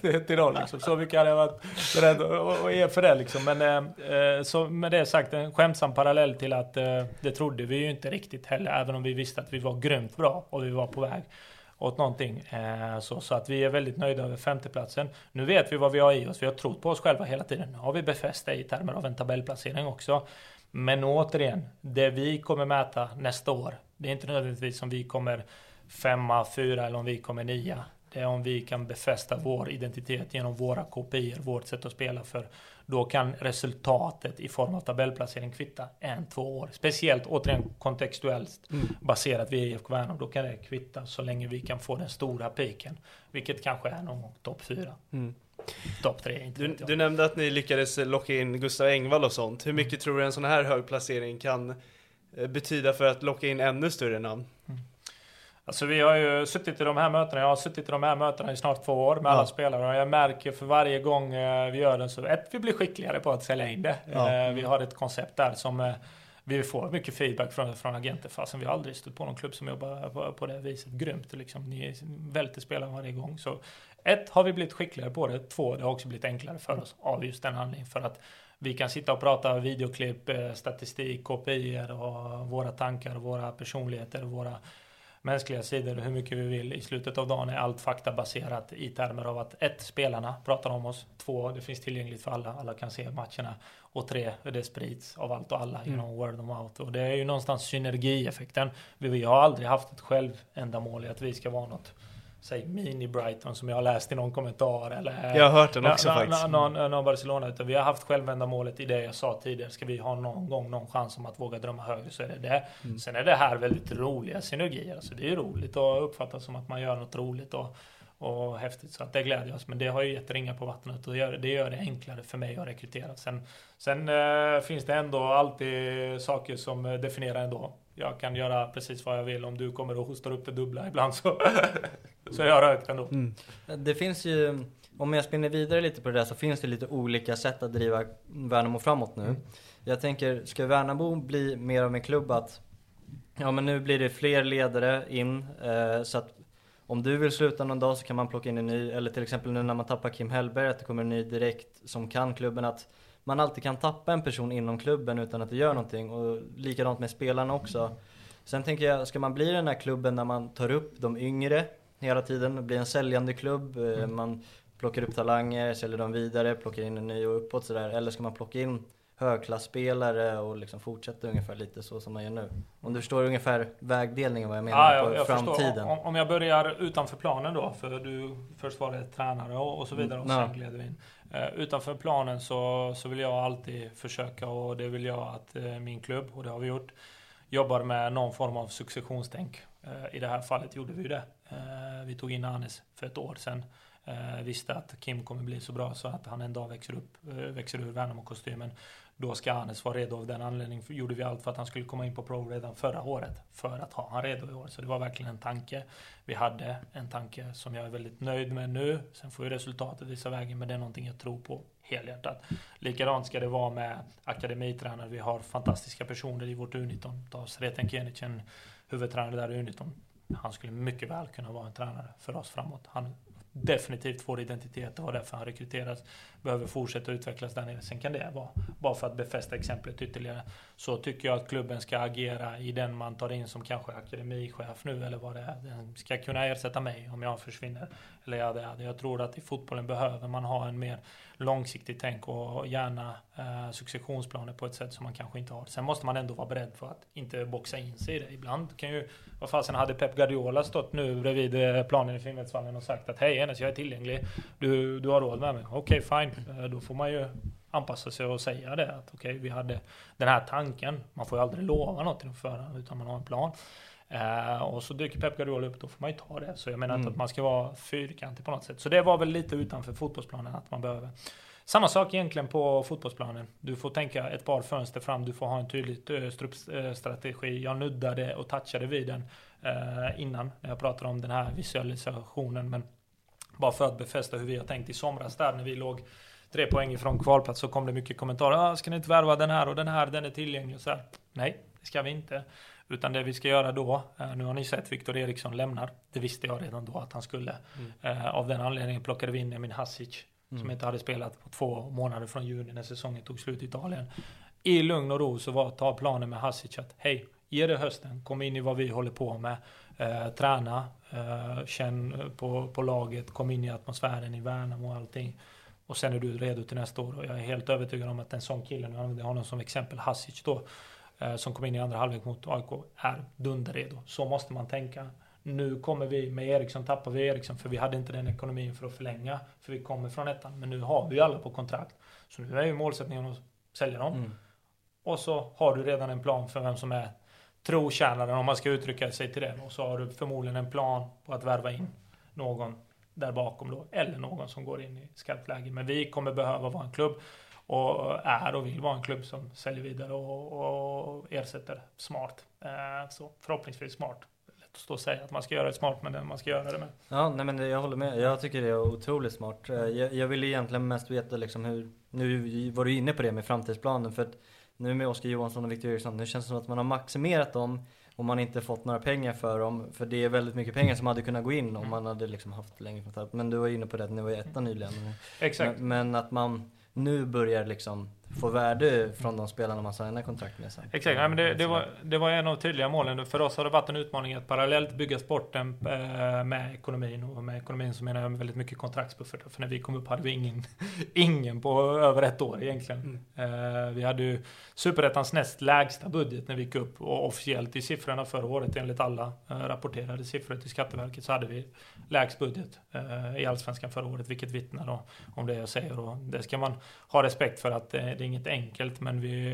S5: till, till dem. Liksom. Så mycket hade jag varit beredd att ge för det. Liksom. Men så med det sagt, en skämtsam parallell till att det trodde vi ju inte riktigt heller, även om vi visste att vi var grymt bra och vi var på väg åt någonting. Eh, så, så att vi är väldigt nöjda över femteplatsen. Nu vet vi vad vi har i oss. Vi har trott på oss själva hela tiden. Nu har vi befäst det i termer av en tabellplacering också. Men återigen, det vi kommer mäta nästa år, det är inte nödvändigtvis om vi kommer femma, fyra eller om vi kommer nia. Det är om vi kan befästa vår identitet genom våra KPI, vårt sätt att spela. För då kan resultatet i form av tabellplacering kvitta en, två år. Speciellt återigen kontextuellt mm. baserat vid IFK Värnamo. Då kan det kvitta så länge vi kan få den stora piken. Vilket kanske är någon gång topp fyra. Mm. Topp tre, inte
S3: du, du nämnde att ni lyckades locka in Gustav Engvall och sånt. Hur mycket tror du en sån här hög placering kan eh, betyda för att locka in ännu större namn? Mm.
S5: Alltså vi har ju suttit i de här mötena, jag har suttit i de här mötena i snart två år med ja. alla spelare och jag märker för varje gång eh, vi gör den så, ett, vi blir skickligare på att sälja in det. Ja. Eh, vi har ett koncept där som eh, vi får mycket feedback från, från agenter fastän vi har aldrig stött på någon klubb som jobbar på, på det viset. Grymt liksom. Ni välter spelare varje gång. Så ett, har vi blivit skickligare på det. Två, det har också blivit enklare för oss av just den anledningen. För att vi kan sitta och prata videoklipp, statistik, KPI och våra tankar, våra personligheter, våra mänskliga sidor hur mycket vi vill. I slutet av dagen är allt faktabaserat i termer av att ett, spelarna pratar om oss. Två, det finns tillgängligt för alla. Alla kan se matcherna. Och tre, det sprids av allt och alla mm. genom word of mouth. Och det är ju någonstans synergieffekten. Vi har aldrig haft ett självändamål i att vi ska vara något säg mini-Brighton som jag har läst i någon kommentar. Eller,
S3: jag har hört den också faktiskt.
S5: Någon, någon Barcelona. Utan vi har haft självändamålet i det jag sa tidigare. Ska vi ha någon gång någon chans om att våga drömma högre så är det det. Mm. Sen är det här väldigt roliga synergier. Alltså det är roligt att uppfatta som att man gör något roligt. Och, och häftigt. Så att det glädjer oss. Men det har ju gett ringar på vattnet och det gör, det gör det enklare för mig att rekrytera. Sen, sen äh, finns det ändå alltid saker som definierar ändå. Jag kan göra precis vad jag vill. Om du kommer och hostar upp det dubbla ibland så, så är jag rökt ändå. Mm.
S4: Det finns ju, om jag spinner vidare lite på det där så finns det lite olika sätt att driva Värnamo framåt nu. Mm. Jag tänker, ska Värnamo bli mer av en klubb att Ja men nu blir det fler ledare in eh, så att om du vill sluta någon dag så kan man plocka in en ny, eller till exempel nu när man tappar Kim Hellberg, att det kommer en ny direkt som kan klubben. Att man alltid kan tappa en person inom klubben utan att det gör någonting. Och likadant med spelarna också. Sen tänker jag, ska man bli den här klubben när man tar upp de yngre hela tiden, blir en säljande klubb, eh, mm. man plockar upp talanger, säljer dem vidare, plockar in en ny och uppåt sådär. Eller ska man plocka in högklassspelare och liksom fortsätta ungefär lite så som man gör nu. Om du förstår ungefär vägdelningen vad jag menar ja, jag, på
S5: jag
S4: framtiden.
S5: Om, om, jag börjar utanför planen då, för du först var det tränare och, och så vidare och mm. sen gled vi in. Eh, utanför planen så, så vill jag alltid försöka och det vill jag att eh, min klubb, och det har vi gjort, jobbar med någon form av successionstänk. Eh, I det här fallet gjorde vi det. vi tog in Anis för ett år sedan. visste att Kim kommer bli så bra så att han en dag växer upp, växer ur Värnamo-kostymen. Då ska Anes vara redo. Av den anledningen gjorde vi allt för att han skulle komma in på Pro redan förra året. För att ha han redo i år. Så det var verkligen en tanke. Vi hade en tanke som jag är väldigt nöjd med nu. Sen får ju resultatet visa vägen. Men det är någonting jag tror på helhjärtat. Likadant ska det vara med akademitränare. Vi har fantastiska personer i vårt U19. Ta Sreten Kenic, en huvudtränare där i U19. Han skulle mycket väl kunna vara en tränare för oss framåt. Han definitivt vår identitet och därför han rekryteras. Behöver fortsätta utvecklas där nere. Sen kan det vara, bara för att befästa exemplet ytterligare, så tycker jag att klubben ska agera i den man tar in som kanske akademichef nu eller vad det är. Den ska kunna ersätta mig om jag försvinner. Eller ja, det är. Jag tror att i fotbollen behöver man ha en mer långsiktigt tänk och gärna eh, successionsplaner på ett sätt som man kanske inte har. Sen måste man ändå vara beredd för att inte boxa in sig i det. Ibland kan ju, vad fasen hade Pep Guardiola stått nu bredvid eh, planen i Finnvedsvallen och sagt att hej Enes, jag är tillgänglig. Du, du har råd med mig. Okej, okay, fine. Eh, då får man ju anpassa sig och säga det. Att okej, okay, vi hade den här tanken. Man får ju aldrig lova något i förhand utan man har en plan. Uh, och så dyker Pep Guardiola upp, då får man ju ta det. Så jag menar mm. inte att man ska vara fyrkantig på något sätt. Så det var väl lite utanför fotbollsplanen att man behöver. Samma sak egentligen på fotbollsplanen. Du får tänka ett par fönster fram, du får ha en tydlig uh, struppstrategi. Jag nuddade och touchade vid den uh, innan, när jag pratade om den här visualisationen. Men bara för att befästa hur vi har tänkt i somras där när vi låg tre poäng ifrån kvalplats så kom det mycket kommentarer. Ah, ska ni inte värva den här och den här, den är tillgänglig och så här. Nej, det ska vi inte. Utan det vi ska göra då, eh, nu har ni sett Viktor Eriksson lämnar. Det visste jag redan då att han skulle. Mm. Eh, av den anledningen plockade vi in Emin Hasic. Mm. Som inte hade spelat på två månader från juni när säsongen tog slut i Italien. I lugn och ro så var ta planen med Hasic att hej, Ge det hösten, kom in i vad vi håller på med. Eh, träna, eh, känn på, på laget, kom in i atmosfären i Värnamo och allting. Och sen är du redo till nästa år. Och jag är helt övertygad om att en sån kille, nu använder jag honom som exempel, Hasic då, eh, som kom in i andra halvlek mot AIK, är dunderredo. Så måste man tänka. Nu kommer vi, med Eriksson tappar vi Eriksson för vi hade inte den ekonomin för att förlänga. För vi kommer från ettan. Men nu har vi alla på kontrakt. Så nu är ju målsättningen att sälja dem.
S4: Mm.
S5: Och så har du redan en plan för vem som är trotjänaren om man ska uttrycka sig till det. Och så har du förmodligen en plan på att värva in någon där bakom då. Eller någon som går in i skarpt läge. Men vi kommer behöva vara en klubb och är och vill vara en klubb som säljer vidare och, och ersätter smart. Eh, så förhoppningsvis smart. Lätt att stå och säga att man ska göra det smart men man ska göra det med.
S4: Ja, nej men det, jag håller med. Jag tycker det är otroligt smart. Eh, jag, jag vill egentligen mest veta liksom hur, nu var du inne på det med framtidsplanen för att nu med Oskar Johansson och Victor Eriksson, nu känns det som att man har maximerat dem och man inte fått några pengar för dem. För det är väldigt mycket pengar som hade kunnat gå in om man hade liksom haft längre kontrakt. Men du var inne på det, att ni var ju etta nyligen.
S5: Exakt.
S4: Men, men att man nu börjar liksom få värde från de spelarna man signar kontrakt med sen.
S5: Exakt, ja, men det, det, var, det var en av tydliga målen. För oss har det varit en utmaning att parallellt bygga sporten eh, med ekonomin. Och med ekonomin så menar jag väldigt mycket kontraktsbuffertar. För när vi kom upp hade vi ingen, ingen på över ett år egentligen. Eh, vi hade ju superettans näst lägsta budget när vi gick upp. Och officiellt i siffrorna förra året enligt alla eh, rapporterade siffror till Skatteverket så hade vi lägst budget i Allsvenskan förra året. Vilket vittnar om det jag säger. Och det ska man ha respekt för att det är inget enkelt men vi,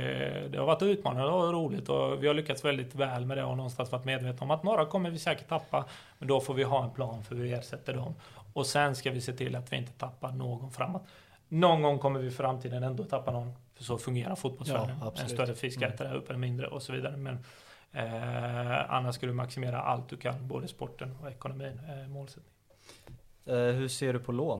S5: det har varit utmanande och roligt och vi har lyckats väldigt väl med det och någonstans varit medvetna om att några kommer vi säkert tappa. Men då får vi ha en plan för hur vi ersätter dem. Och sen ska vi se till att vi inte tappar någon framåt. Någon gång kommer vi i framtiden ändå tappa någon. För så fungerar fotbollsvärlden.
S4: Ja,
S5: en större fisk äter där uppe, en mindre och så vidare. Men eh, annars ska du maximera allt du kan, både sporten och ekonomin. Eh, målsättning.
S4: Eh, hur ser du på lån?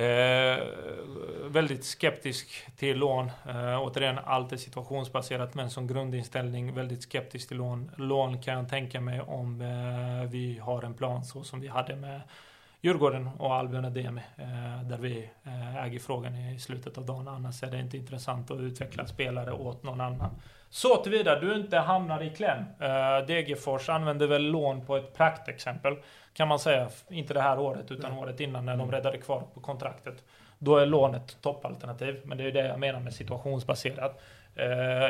S5: Eh, väldigt skeptisk till lån. Eh, återigen, allt är situationsbaserat men som grundinställning väldigt skeptisk till lån. Lån kan jag tänka mig om eh, vi har en plan så som vi hade med Djurgården och Albion Ademi eh, där vi eh, äger frågan i slutet av dagen. Annars är det inte intressant att utveckla spelare åt någon annan. Så tillvida du inte hamnar i kläm. Eh, Degerfors använder väl lån på ett praktexempel kan man säga. Inte det här året utan året innan när de räddade kvar på kontraktet. Då är lånet toppalternativ. Men det är det jag menar med situationsbaserat.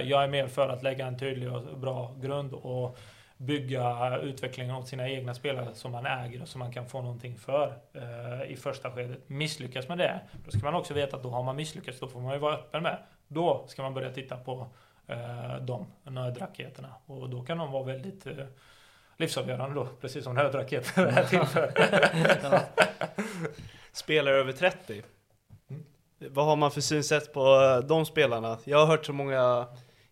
S5: Jag är mer för att lägga en tydlig och bra grund och bygga utvecklingen åt sina egna spelare som man äger och som man kan få någonting för eh, i första skedet. Misslyckas med det, då ska man också veta att då har man misslyckats. Då får man ju vara öppen med. Då ska man börja titta på eh, de nödraketerna och då kan de vara väldigt eh, livsavgörande då, precis som nödraketer är till för.
S3: Spelare över 30. Vad har man för synsätt på de spelarna? Jag har hört så många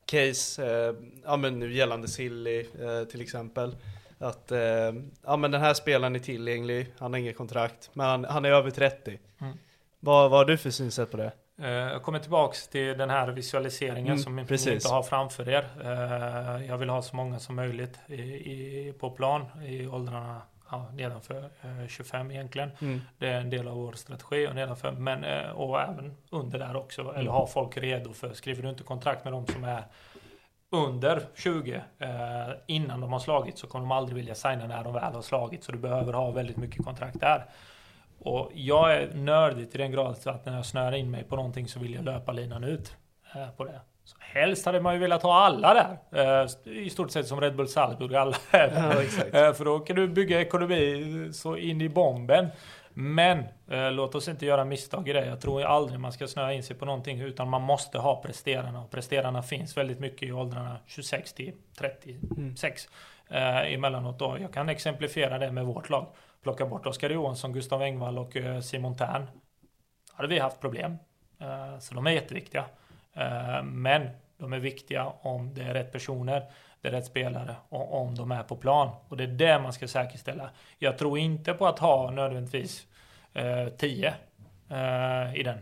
S3: case, eh, ja men nu gällande Silly eh, till exempel. Att, eh, ja men den här spelaren är tillgänglig, han har inget kontrakt, men han, han är över 30.
S5: Mm.
S3: Vad, vad har du för synsätt på det?
S5: Eh, Jag kommer tillbaks till den här visualiseringen
S3: Mm,
S5: som ni
S3: precis.
S5: inte har framför er. Eh, Jag vill ha så många som möjligt i, i, på plan i åldrarna ja, nedanför eh, 25 egentligen.
S3: Mm.
S5: Det är en del av vår strategi och nedanför, men eh, och även under där också.
S3: Mm.
S5: Eller ha folk redo för, skriver du inte kontrakt med dem som är under 20 eh, innan de har slagit så kommer de aldrig vilja signa när de väl har slagit. Så du behöver ha väldigt mycket kontrakt där. Och jag är nördig till den grad att när jag snör in mig på någonting så vill jag löpa linan ut eh, på det. Så helst hade man ju velat ha alla där. Eh, I stort sett som Red Bull Salzburg, alla.
S3: Ja.
S5: Eh, För då kan du bygga ekonomi så in i bomben. Men eh, låt oss inte göra misstag i det. Jag tror aldrig man ska snöa in sig på någonting utan man måste ha presterarna. Och presterarna finns väldigt mycket i åldrarna 26 till 36 eh, emellanåt. Då. Jag kan exemplifiera det med vårt lag. Plocka bort Oskar Johansson, Gustav Engvall och eh, Simon Tern. hade vi haft problem. Eh, så de är jätteviktiga. Eh, men de är viktiga om det är rätt personer, det är rätt spelare och om de är på plan. Och det är det man ska säkerställa. Jag tror inte på att ha nödvändigtvis eh, 10 eh, i den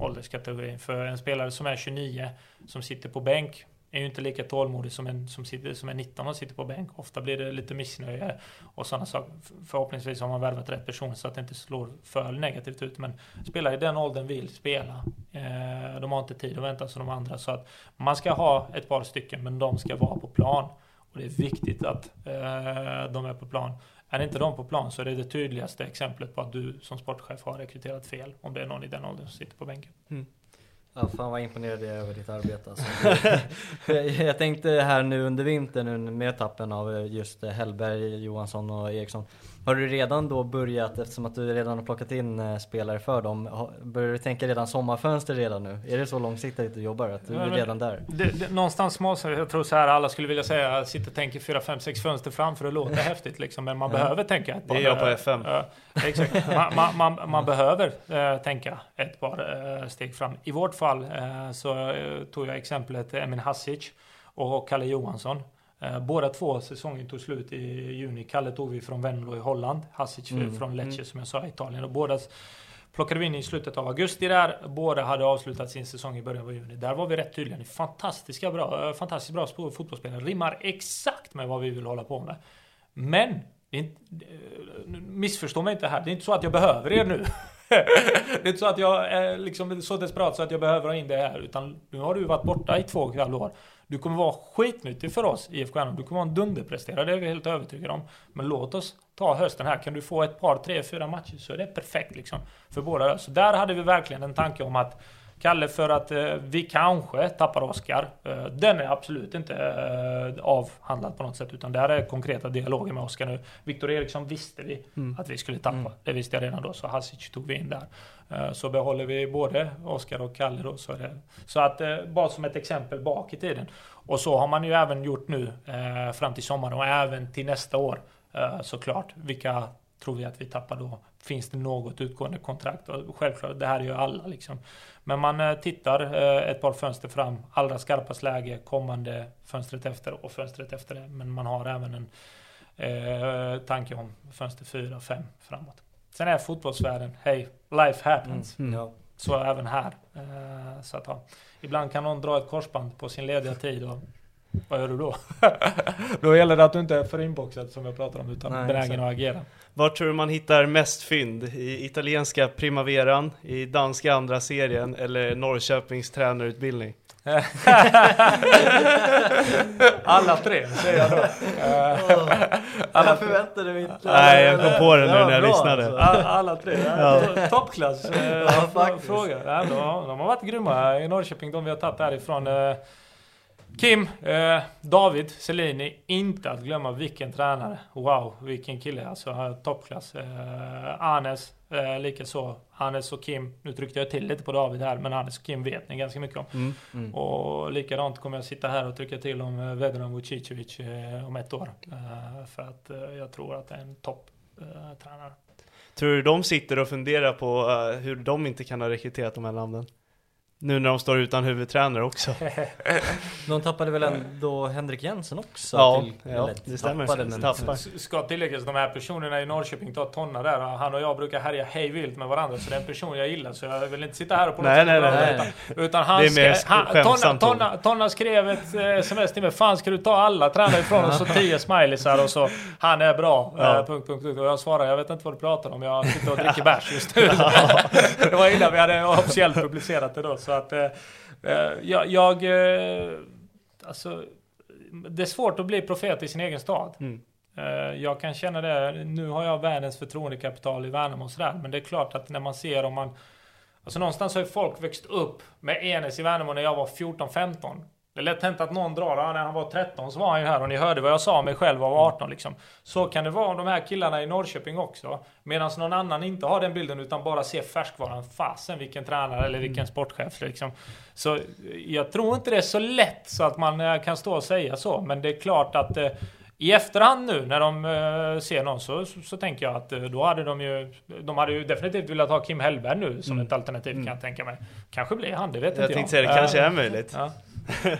S5: ålderskategorin. För en spelare som är 29 som sitter på bänk är ju inte lika tålmodig som en som, sitter, som är 19 och sitter på bänk. Ofta blir det lite missnöje och sådana saker. Förhoppningsvis har man värvat rätt person så att det inte slår för negativt ut. Men spelare i den åldern vill spela. Eh, de har inte tid att vänta som de andra. Så att man ska ha ett par stycken men de ska vara på plan. Och det är viktigt att eh, de är på plan. Är inte de på plan så är det det tydligaste exemplet på att du som sportchef har rekryterat fel. Om det är någon i den åldern som sitter på bänken. Mm.
S4: Ja, fan vad imponerad jag är över ditt arbete alltså. jag, jag tänkte här nu under vintern nu med etappen av eh, just eh, Hellberg, Johansson och Eriksson. Har du redan då börjat, eftersom att du redan har plockat in eh, spelare för dem, börjar du tänka redan sommarfönster redan nu? Är det så långsiktigt du jobbar? Att du
S5: Ja,
S4: är redan där?
S5: Det, det, någonstans så jag tror så här alla skulle vilja säga, jag sitter och tänker 4, 5, 6 fönster framför det låter häftigt liksom, men man
S4: Ja.
S5: behöver tänka ett
S3: Det är jag på FM.
S5: eh, exakt. Man, man, man, man behöver eh, tänka ett par eh, steg fram. I vårt fall så tog jag exemplet Emin Hasic och Kalle Johansson. Eh, båda två säsonger tog slut i juni. Kalle tog vi från Venlo i Holland, Hasic
S4: Mm,
S5: från Lecce
S4: mm.
S5: som jag sa i Italien. Och båda plockade vi in i slutet av augusti där. Båda hade avslutat sin säsong i början av juni. Där var vi rätt tydliga. Ni fantastiska bra, eh, fantastiskt bra sp- fotbollsspelare. Rimmar exakt med vad vi vill hålla på med. Men, inte, eh, missförstå mig inte här. Det är inte så att jag behöver er nu. det är inte så att jag är liksom så desperat så att jag behöver ha in det här. Utan nu har du varit borta i två och ett halvt år. Du kommer vara skitnyttig för oss i IFK Värnamo. Du kommer vara en dunderpresterare, det är vi helt övertygade om. Men låt oss ta hösten här. Kan du få ett par, tre, fyra matcher så är det perfekt liksom. För båda. Så där hade vi verkligen en tanke om att Kalle för att eh, vi kanske tappar Oskar. Eh, den är absolut inte eh, avhandlad på något sätt. Utan där är konkreta dialoger med Oskar nu. Viktor Eriksson visste vi
S4: Mm.
S5: att vi skulle tappa. Det visste jag redan då. Så Hasic tog vi in där. Eh, så behåller vi både Oskar och Kalle då. Så, det. så att eh, bara som ett exempel bak i tiden. Och så har man ju även gjort nu eh, fram till sommaren och även till nästa år. Såklart. Vilka tror vi att vi tappar då? Finns det något utgående kontrakt? Och självklart, det här är ju alla liksom. Men man eh, tittar eh, ett par fönster fram, allra skarpast läge, kommande fönstret efter och fönstret efter det. Men man har även en eh, tanke om fönster 4, 5 framåt. Sen är fotbollsvärlden, hej, life happens.
S4: Mm. Ja.
S5: Så även här. Eh, så att, ja. Ibland kan någon dra ett korsband på sin lediga tid och vad gör du då? då gäller det att du inte är för inboxad som jag pratar om utan
S4: Nej,
S5: benägen
S4: exakt.
S5: att agera.
S3: Var tror du man hittar mest fynd? I italienska primaveran, i danska andra serien eller Norrköpings tränarutbildning?
S5: Alla tre säger jag då. Eh,
S4: Jag förväntade mig inte...
S3: Nej, jag kom på det nu när jag
S4: bra,
S3: lyssnade.
S4: alltså.
S5: Alla, alla tre.
S3: Ja.
S5: Toppklass. eh,
S4: Ja.
S5: Fråga. De, de har varit grymma i Norrköping, de vi har tagit därifrån. Kim, eh, David Selini, inte att glömma vilken tränare. Wow, vilken kille alltså. eh, Toppklass. Eh, Anes, eh, likaså. Anes och Kim, nu tryckte jag till lite på David här, men Anes och Kim vet ni ganska mycket om.
S3: Mm.
S4: Mm.
S5: Och likadant kommer jag sitta här och trycka till om eh, Vedran Vucicevic eh, om ett år. Eh, för att eh, jag tror att det är en topptränare. Tränare.
S3: Tror du de sitter och funderar på hur de inte kan ha rekryterat de här namnen? Nu när de står utan huvudtränare också.
S4: De tappade väl ändå Henrik Jensen också?
S3: Ja,
S4: till,
S3: ja, det stämmer.
S4: tappade, men-
S3: Tappar.
S5: S- Ska tilläggas de här personerna i Norrköping tar tonna där. Han och jag brukar härja hej vilt med varandra så det är en person jag gillar så jag vill inte sitta här och på något
S3: Nej,
S5: sätt
S3: nej, nej,
S4: nej.
S5: Utan, utan han
S3: Det är
S5: han, tonna, tonna, tonna skrev ett eh, sms till mig. Fan ska du ta alla tränare ifrån oss? Så tio smileysar och så. Han är bra.
S3: Ja.
S5: Eh, punkt, punkt, punkt. Och jag svarar jag vet inte vad du pratar om. Jag sitter och dricker bärs just nu. det var innan vi hade officiellt publicerat det då. Så att eh, eh, jag... jag eh, alltså, det är svårt att bli profet i sin egen stad.
S3: Mm.
S5: Jag kan känna det, nu har jag världens förtroendekapital i Värnamo och sådär, men det är klart att när man ser om man... Alltså någonstans har ju folk växt upp med Enes i Värnamo när jag var 14-15. Det är lätt hänt att någon drar, ja, när han var 13 så var han ju här och ni hörde vad jag sa om mig själv var 18 liksom. Så kan det vara om de här killarna i Norrköping också. Medan någon annan inte har den bilden utan bara ser färskvaran. Fasen vilken tränare eller vilken sportchef liksom. Så jag tror inte det är så lätt så att man eh, kan stå och säga så. Men det är klart att eh, i efterhand nu när de eh, ser någon så, så, så tänker jag att eh, då hade de ju De hade ju definitivt velat ha Kim Hellberg nu som ett alternativ kan jag tänka mig. Kanske blir han, det vet
S3: Jag
S5: inte
S3: tänkte
S5: jag.
S3: säga det kanske är möjligt.
S5: Ja.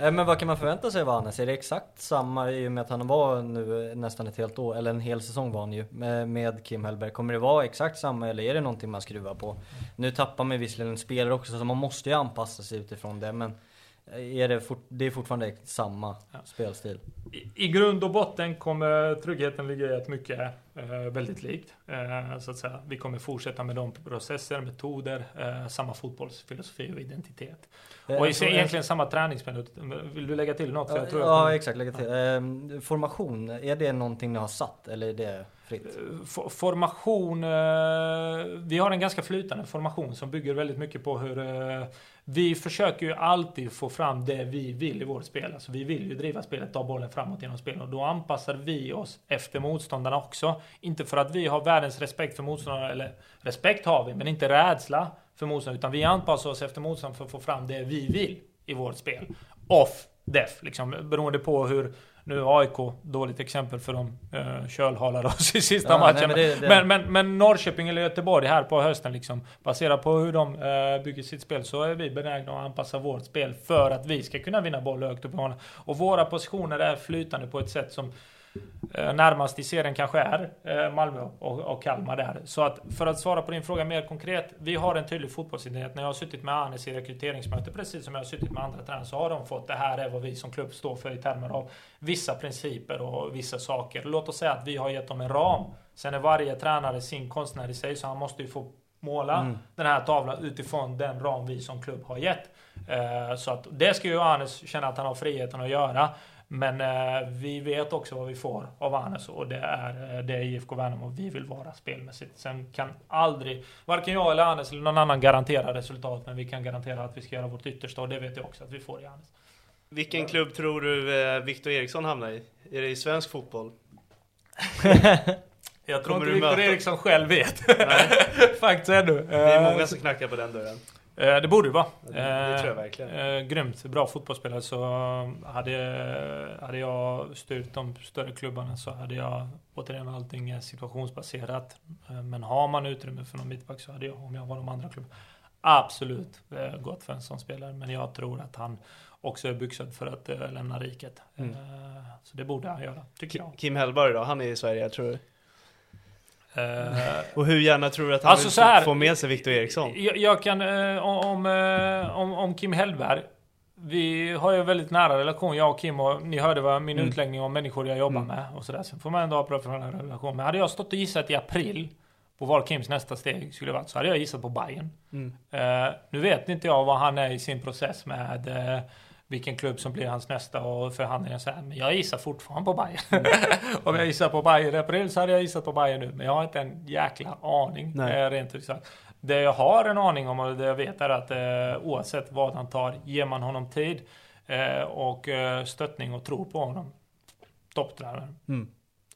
S4: Eh, men vad kan man förvänta sig av Anes? Är det exakt samma i och med att han var nu eh, nästan ett helt år, eller en hel säsong var han ju, med, Kim Hellberg. Kommer det vara exakt samma eller är det någonting man skruvar på? Nu tappar man visserligen en spelare också så man måste ju anpassa sig utifrån det men är det, fort, det är fortfarande samma spelstil?
S5: I, I grund och botten kommer tryggheten ligga i att mycket är eh, väldigt likt. Eh, så att säga. Vi kommer fortsätta med de processer, metoder, eh, samma fotbollsfilosofi och identitet.
S4: Eh,
S5: och
S4: jag tror-
S5: egentligen samma träningsmetod. Vill du lägga till något?
S4: Ja
S5: kommer-
S4: exakt, lägga till. Ehm, formation, är det någonting ni har satt eller är det fritt?
S5: F- Formation, eh, vi har en ganska flytande formation som bygger väldigt mycket på hur eh, vi försöker ju alltid få fram det vi vill i vårt spel. Alltså vi vill ju driva spelet, ta bollen framåt genom spelet och då anpassar vi oss efter motståndarna också. Inte för att vi har världens respekt för motståndarna, eller respekt har vi, men inte rädsla för motståndarna, utan vi anpassar oss efter motståndarna för att få fram det vi vill i vårt spel. Off def, liksom beroende på hur nu är AIK, dåligt exempel för de uh, kölhalade oss i sista
S4: Ja, nej,
S5: matchen.
S4: men det- det-
S5: men, men, men Norrköping eller Göteborg här på hösten, liksom, baserat på hur de eh, bygger sitt spel, så är vi benägna att anpassa vårt spel för att vi ska kunna vinna boll högt upp i banan. Och våra positioner är flytande på ett sätt som eh, närmast i serien kanske är eh, Malmö och, och Kalmar där. Så att för att svara på din fråga mer konkret, vi har en tydlig fotbollsidentitet. När jag har suttit med Anes i rekryteringsmöte, precis som jag har suttit med andra tränare, så har de fått det här är vad vi som klubb står för i termer av vissa principer och vissa saker. Låt oss säga att vi har gett dem en ram. Sen är varje tränare sin konstnär i sig, så han måste ju få måla den här tavlan utifrån den ram vi som klubb har gett. Eh, så att det ska ju Anes känna att han har friheten att göra. Men eh, vi vet också vad vi får av Anes och det är eh, det är IFK Värnamo vi vill vara spelmässigt. Sen kan aldrig, varken jag eller Anes eller någon annan garantera resultat, men vi kan garantera att vi ska göra vårt yttersta och det vet jag också att vi får i Anes.
S3: Vilken klubb tror du eh, Victor Eriksson hamnar i? Är det i svensk fotboll?
S5: Jag tror
S3: Kommer
S5: inte Viktor Eriksson själv vet. Faktiskt ännu.
S3: Det är många som knackar på den dörren.
S5: Eh, Det borde det vara.
S3: Det- det tror jag verkligen.
S5: Eh, grymt bra fotbollsspelare. Så hade, hade jag styrt de större klubbarna så hade jag återigen allting är situationsbaserat. Eh, men har man utrymme för någon mittback så hade jag, om jag var de andra klubbarna, absolut eh, gått för en sån spelare. Men jag tror att han också är byxad för att eh, lämna riket.
S3: Mm.
S5: Eh, så det borde han göra, tycker jag.
S3: Kim Hellberg då? Han är i Sverige, tror du?
S5: Eh,
S3: Och hur gärna tror du att han
S5: Alltså
S3: vill
S5: här-
S3: få med sig Victor Eriksson?
S5: Jag, jag kan, eh, om, eh, om, om Kim Hellberg. Vi har ju en väldigt nära relation, jag och Kim, och ni hörde vad min
S3: Mm.
S5: utläggning om människor jag jobbar
S3: Mm.
S5: med och sådär. Sen får man ändå ha professionell relation. Men hade jag stått och gissat i april på vad Kims nästa steg skulle vara, så hade jag gissat på Bayern.
S3: Mm.
S5: Eh, nu vet inte jag vad han är i sin process med eh, vilken klubb som blir hans nästa och förhandlingar så här. Men jag gissar fortfarande på Bayern. Om jag gissar på Bayern i april så hade jag gissat på Bayern nu. Men jag har inte en jäkla aning.
S3: Nej.
S5: Eh, rent ut sagt. Det jag har en aning om och det jag vet är att eh, oavsett vad han tar, ger man honom tid eh, och eh, stöttning och tro på honom. Topptränare.
S3: Mm.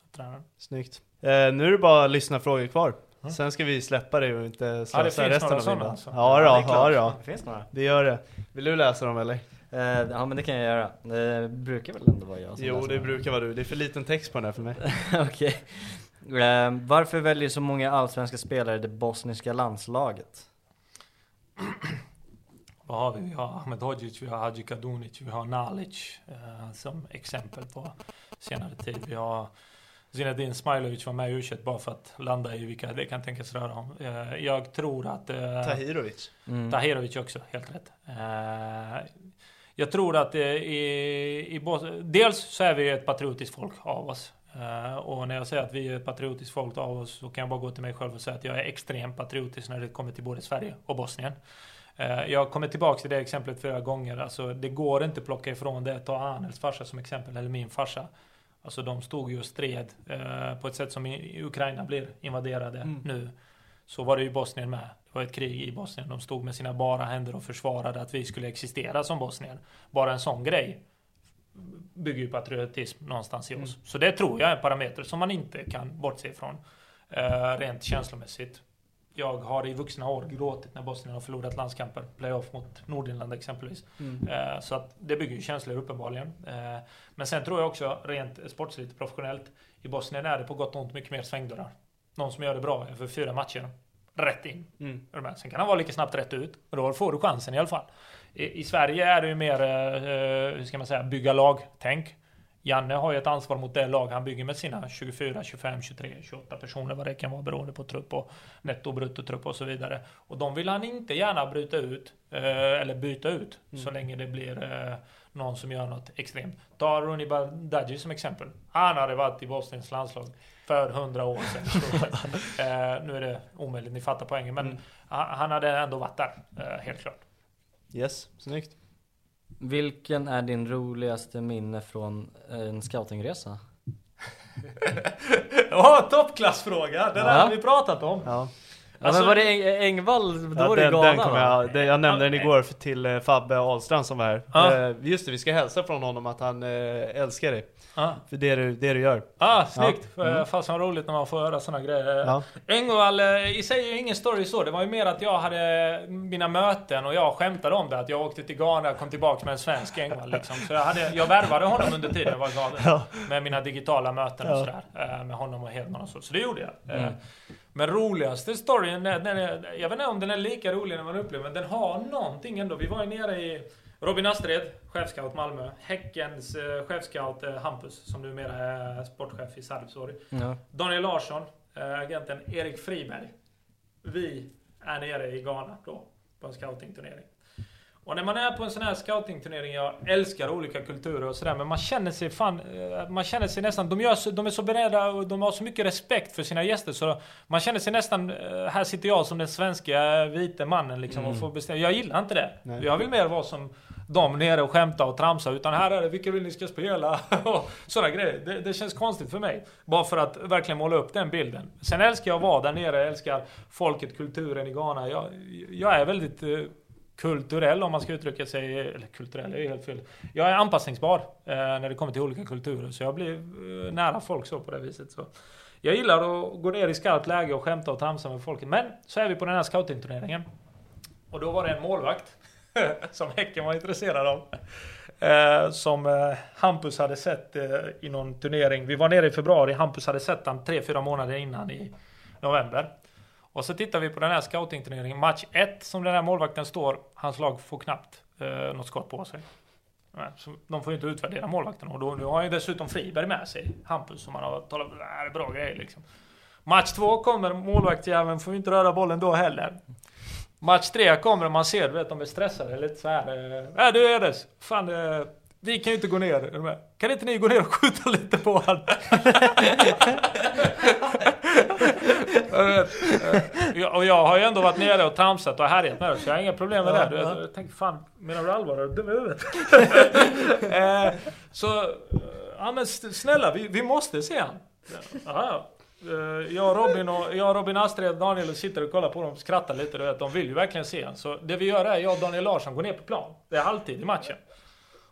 S5: Topptränare.
S3: Snyggt. Eh, nu är det bara lyssna frågor kvar. Sen ska vi släppa det och inte slösa
S5: finns
S3: resten av middagen.
S5: alltså.
S3: Ja,
S4: Ja,
S3: då,
S4: det är klart.
S3: ja.
S4: Det finns några.
S3: Det gör det. Vill du läsa dem eller?
S4: Eh, ja men det kan jag göra. Det brukar väl ändå vara jag som
S3: Jo, det brukar vara du. Det är för liten text på den här för mig.
S4: Okej. Eh, varför väljer så många allsvenska spelare det bosniska landslaget?
S5: vad har vi? Vi har Ahmed Hodzic, vi har Hadji Kadunic, vi har Nalic eh, som exempel på senare tid. Vi har Zinedine Smailovic var med i u bara för att landa i vilka det kan tänkas röra om. Eh, jag tror att... Eh,
S3: Tahirovic.
S5: Mm. Tahirovic också, helt rätt. Eh, jag tror att i, i dels så är vi ett patriotiskt folk av oss. Uh, och när jag säger att vi är ett patriotiskt folk av oss så kan jag bara gå till mig själv och säga att jag är extremt patriotisk när det kommer till både Sverige och Bosnien. Uh, jag kommer tillbaka till det exemplet flera gånger. Alltså, det går inte att plocka ifrån det. Ta Anels farsa som exempel, eller min farsa. Alltså de stod ju och stred på ett sätt som i Ukraina blir invaderade mm. nu. Så var det ju Bosnien med. Var ett krig i Bosnien. De stod med sina bara händer och försvarade att vi skulle existera som Bosnien. Bara en sån grej bygger ju patriotism någonstans i oss. Mm. Så det tror jag är en parameter som man inte kan bortse ifrån. Uh, rent känslomässigt. Jag har i vuxna år gråtit när Bosnien har förlorat landskamper. Playoff mot Nordirland exempelvis. Mm. Uh, så att det bygger ju känslor uppenbarligen. Uh, men sen tror jag också rent sportsligt professionellt. I Bosnien är det på gott och ont mycket mer svängdörrar. Någon som gör det bra för fyra matcher. Rätt in. Mm. Sen kan han vara lika snabbt rätt ut. Och då får du chansen i alla fall. I, I, Sverige är det ju mer, eh, hur ska man säga, bygga lag-tänk. Janne har ju ett ansvar mot det lag han bygger med sina 24, 25, 23, 28 personer vad det kan vara beroende på trupp och netto och bruttotrupp och så vidare. Och de vill han inte gärna bryta ut eh, eller byta ut mm. så länge det blir eh, någon som gör något extremt. Ta Rooney Badaji som exempel. Han hade varit i Bosniens landslag för hundra år sedan. eh, nu är det omöjligt, ni fattar poängen. Men mm. han hade ändå varit där, eh, helt klart.
S3: Yes, snyggt.
S4: Vilken är din roligaste minne från en scoutingresa?
S5: Ja, oh, toppklassfråga! Den ja. har vi pratat om.
S4: Ja. Ja, alltså, men var det Engvall? Då ja, var det den,
S3: Ghana den kom jag, det, jag nämnde den igår för, till uh, Fabbe Ahlstrand som var här. Ja. Uh, just det, vi ska hälsa från honom att han uh, älskar dig. Ah. För det du, det du gör.
S5: Ah, snyggt! Ja. Mm. Fasen roligt när man får höra sådana grejer. Ja. Engvall i sig är ju ingen story så. Det var ju mer att jag hade mina möten och jag skämtade om det. Att jag åkte till Ghana och kom tillbaka med en svensk Engvall liksom. Så jag, hade, jag värvade honom under tiden jag var i Ghana. Ja. Med mina digitala möten och sådär. Med honom och Hedman och så. Så det gjorde jag. Mm. Men roligaste storyn, den är, jag vet inte om den är lika rolig när man upplever men den har någonting ändå. Vi var ju nere i Robin Astrid, chefscout Malmö. Häckens eh, chefscout eh, Hampus, som numera är sportchef i Sarpsborg. Ja. Daniel Larsson, eh, agenten Erik Friberg. Vi är nere i Ghana då, på en scoutingturnering. Och när man är på en sån här scoutingturnering, jag älskar olika kulturer och sådär, men man känner sig fan, eh, man känner sig nästan, de, gör de är så beredda och de har så mycket respekt för sina gäster så man känner sig nästan, eh, här sitter jag som den svenska vita mannen liksom mm. och får bestämma. Jag gillar inte det. Nej. Jag vill mer vara som de nere och skämta och tramsa, utan här är det vilka vill ni ska spela? och sådana grejer. Det, det, känns konstigt för mig. Bara för att verkligen måla upp den bilden. Sen älskar jag att vara där nere, jag älskar folket, kulturen i Ghana. Jag, jag är väldigt eh, kulturell om man ska uttrycka sig, eller kulturell är ju helt fel. Jag är anpassningsbar eh, när det kommer till olika kulturer så jag blir eh, nära folk så på det viset. Så. Jag gillar att gå ner i skarpt läge och skämta och tramsa med folket. Men så är vi på den här scoutingturneringen. Och då var det en målvakt som Häcken var intresserad av. Eh, som eh, Hampus hade sett eh, i någon turnering. Vi var nere i februari, Hampus hade sett han tre, fyra månader innan i november. Och så tittar vi på den här scoutingturneringen. Match 1 som den här målvakten står. Hans lag får knappt eh, något skott på sig. Så de får ju inte utvärdera målvakten. Och då, nu har han ju dessutom Friberg med sig. Hampus som man har talat om. Det är bra grejer liksom. Match 2 kommer målvaktsjäveln. Får ju inte röra bollen då heller. Match 3 kommer och man ser, du vet, de är stressade lite så här. Eh, äh, du Edes, fan eh, vi kan ju inte gå ner. Kan inte ni gå ner och skjuta lite på honom? och jag har ju ändå varit nere och tramsat och härjat med det, så jag har inga problem med det. Jag tänkte, fan, menar du allvar? Är du dum i huvudet? Eh, så, ja men snälla, vi, vi måste se han. Ja, eh, Jag, Robin och, jag, Robin Astrid och Daniel sitter och kollar på dem och skrattar lite. Du vet, de vill ju verkligen se han. Så det vi gör är, jag och Daniel Larsson går ner på plan. Det är halvtid i matchen.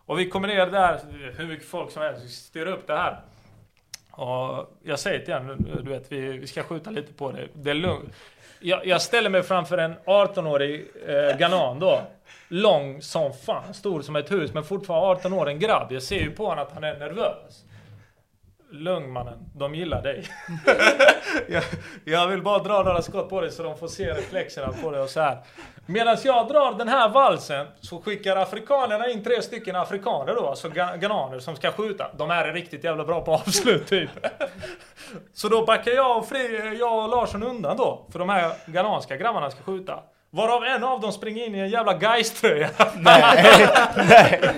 S5: Och vi kommer ner där, hur mycket folk som helst, vi styr upp det här. Och jag säger till honom, du vet, vi, vi ska skjuta lite på det. Det är lugnt. Jag, jag ställer mig framför en 18-årig eh, Ganan då. Lång som fan, stor som ett hus, men fortfarande 18 år, en grabb. Jag ser ju på honom att han är nervös. Lugn mannen, de gillar dig. jag, jag vill bara dra några skott på dig så de får se reflexerna på dig och så här. Medan jag drar den här valsen så skickar afrikanerna in tre stycken afrikaner då, alltså ghananer som ska skjuta. De här är riktigt jävla bra på avslut typ. så då backar jag och, Fri, jag och Larsson undan då, för de här ghananska grabbarna ska skjuta. Varav en av dem springer in i en jävla Gais-tröja.
S3: Nej,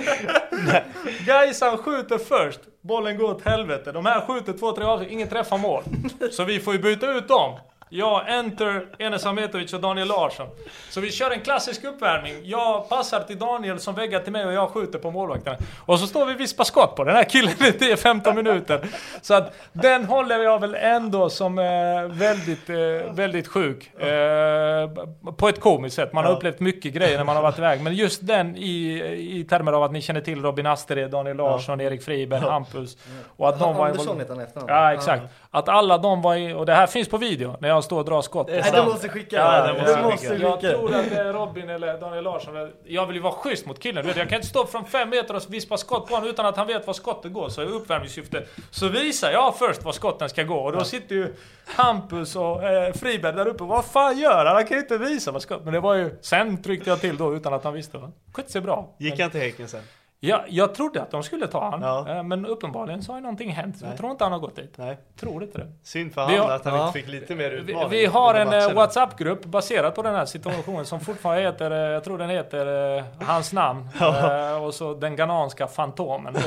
S3: nej,
S5: Gais han skjuter först, bollen går åt helvete. De här skjuter två, tre avslut, ingen träffar mål. Så vi får ju byta ut dem. Jag, Enter, Enes Ahmetovic och Daniel Larsson. Så vi kör en klassisk uppvärmning. Jag passar till Daniel som väggar till mig och jag skjuter på målvakten. Och så står vi och vispar skott på den här killen i 10-15 minuter. Så att den håller jag väl ändå som eh, väldigt, eh, väldigt sjuk. Eh, på ett komiskt sätt. Man har
S3: Ja.
S5: upplevt mycket grejer när man har varit iväg. Men just den i, i termer av att ni känner till Robin Astered, Daniel Larsson, Erik Friberg, Hampus. Och att de var
S4: Andersson heter han efternamn.
S5: Ja, exakt. Att alla de var i, och det här finns på video när jag står och drar skott.
S4: Nej, du måste skicka
S3: Ja,
S4: det.
S3: måste
S4: måste
S3: skicka.
S5: Jag
S4: skicka.
S5: tror att det är Robin eller Daniel Larsson. Jag vill ju vara schysst mot killen. Du vet, jag kan inte stå från fem meter och vispa skott på honom utan att han vet var skottet går. Så i uppvärmningssyfte så visar jag först var skotten ska gå. Och då sitter ju Hampus och eh, Friberg där uppe. Vad fan gör han? Han kan ju inte visa vad skott... Men det var ju... Sen tryckte jag till då utan att han visste. Skötte sig bra.
S3: Gick han till Häcken sen?
S5: Ja, jag trodde att de skulle ta han.
S3: Ja.
S5: Eh, Men uppenbarligen så har ju någonting hänt. Så jag tror inte han har gått dit.
S3: Nej.
S5: Tror inte det.
S3: Synd för han
S5: har-
S3: att han
S4: ja.
S3: inte fick lite mer utmaning.
S5: vi har en eh. WhatsApp-grupp baserad på den här situationen som fortfarande heter, eh, jag tror den heter hans namn. Eh, och så den ghananska fantomen då,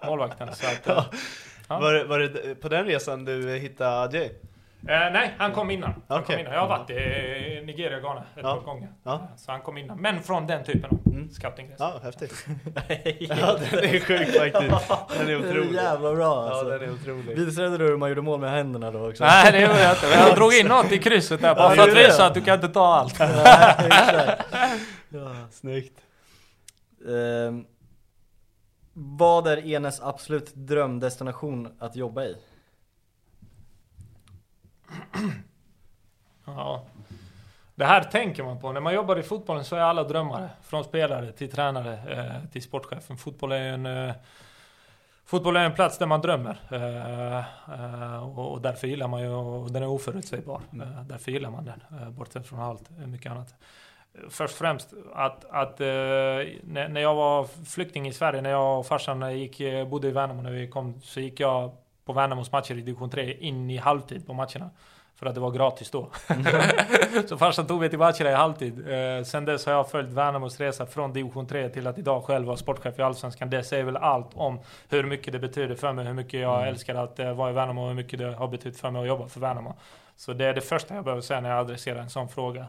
S5: målvakten. Så att, Ja.
S3: Var, det- var det på den resan du hittade Adjei?
S5: Eh, nej, han kom innan. Han
S3: Okej.
S5: kom innan. Jag har varit i Nigeria och Ghana ett
S3: Ja.
S5: par gånger.
S3: Ja.
S5: Så han kom innan. Men från den typen av scoutingresa.
S3: Ja, häftigt. ja, den är sjuk faktiskt. Den är
S4: Det är
S3: otrolig.
S4: jävla bra
S3: Ja,
S4: alltså.
S3: den är otrolig.
S4: Visade du hur man gjorde mål med händerna då också?
S5: Nej, det gjorde jag inte. Jag drog in något i krysset där bara
S4: Ja,
S5: för att visa att du kan inte ta allt.
S4: Nej, exakt.
S3: Snyggt.
S4: Ehm, vad är Enes absolut drömdestination att jobba i?
S5: Ja. Det här tänker man på. När man jobbar i fotbollen så är alla drömmare. Från spelare till tränare eh, till sportchefen. Fotboll är en, eh, fotboll är en plats där man drömmer. Eh, och, och därför gillar man ju, och den är oförutsägbar. Eh, därför gillar man den. Bortsett från allt mycket annat. Först och främst att, att när, jag var flykting i Sverige, när jag och farsan gick, bodde i Värnamo när vi kom, så gick jag på Värnamos matcher i division 3 in i halvtid på matcherna. För att det var gratis då. så farsan tog mig till matcherna i halvtid. Eh, sen dess har jag följt Värnamos resa från division 3 till att idag själv vara sportchef i Allsvenskan. Det säger väl allt om hur mycket det betyder för mig, hur mycket jag älskar att eh, vara i Värnamo och hur mycket det har betytt för mig att jobba för Värnamo. Så det är det första jag behöver säga när jag adresserar en sån fråga.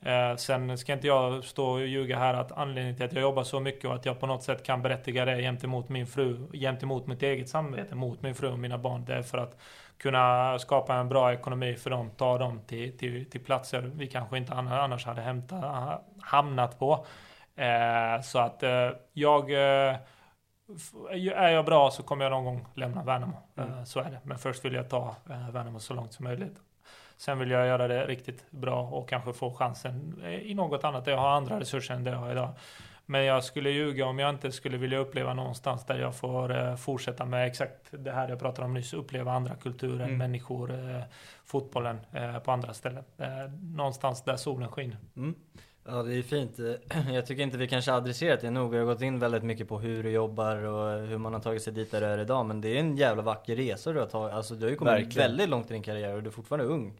S5: Eh, sen ska inte jag stå och ljuga här att anledningen till att jag jobbar så mycket och att jag på något sätt kan berättiga det gentemot min fru, gentemot mitt eget samvete, mot min fru och mina barn. Det är för att kunna skapa en bra ekonomi för dem, ta dem till, till, till platser vi kanske inte ann- annars hade hämtat, hamnat på. Eh, så att eh, jag är jag bra så kommer jag någon gång lämna Värnamo. Eh, så är det. Men först vill jag ta Värnamo så långt som möjligt. Sen vill jag göra det riktigt bra och kanske få chansen eh, i något annat där jag har andra resurser än det jag har idag. Men jag skulle ljuga om jag inte skulle vilja uppleva någonstans där jag får eh, fortsätta med exakt det här jag pratade om nyss. Uppleva andra kulturer,
S3: Mm.
S5: människor, eh, fotbollen på andra ställen. Någonstans där solen skiner.
S4: Ja det är fint. Jag tycker inte vi kanske adresserat det nog. Vi har gått in väldigt mycket på hur du jobbar och hur man har tagit sig dit där du är idag. Men det är en jävla vacker resa du har tagit. Alltså du har ju kommit
S3: Verkligen.
S4: väldigt långt i din karriär och du är fortfarande ung.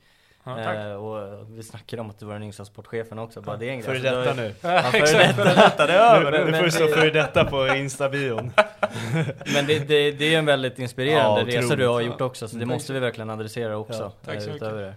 S5: Ja.
S4: Eh, och vi snackade om att du var den yngsta sportchefen också. Bara det är en
S3: Före
S4: grej. Alltså,
S3: detta
S4: du
S3: nu.
S4: Ja, före
S5: Exakt,
S4: detta.
S5: före detta, det är över
S3: Nu,
S5: nu.
S3: får det stå före detta på Insta-bion.
S4: Men det, det, det är en väldigt inspirerande
S3: Ja,
S4: resa du har gjort också. Så det måste vi verkligen adressera också.
S3: Ja,
S5: tack så
S4: eh,
S5: mycket.
S4: det.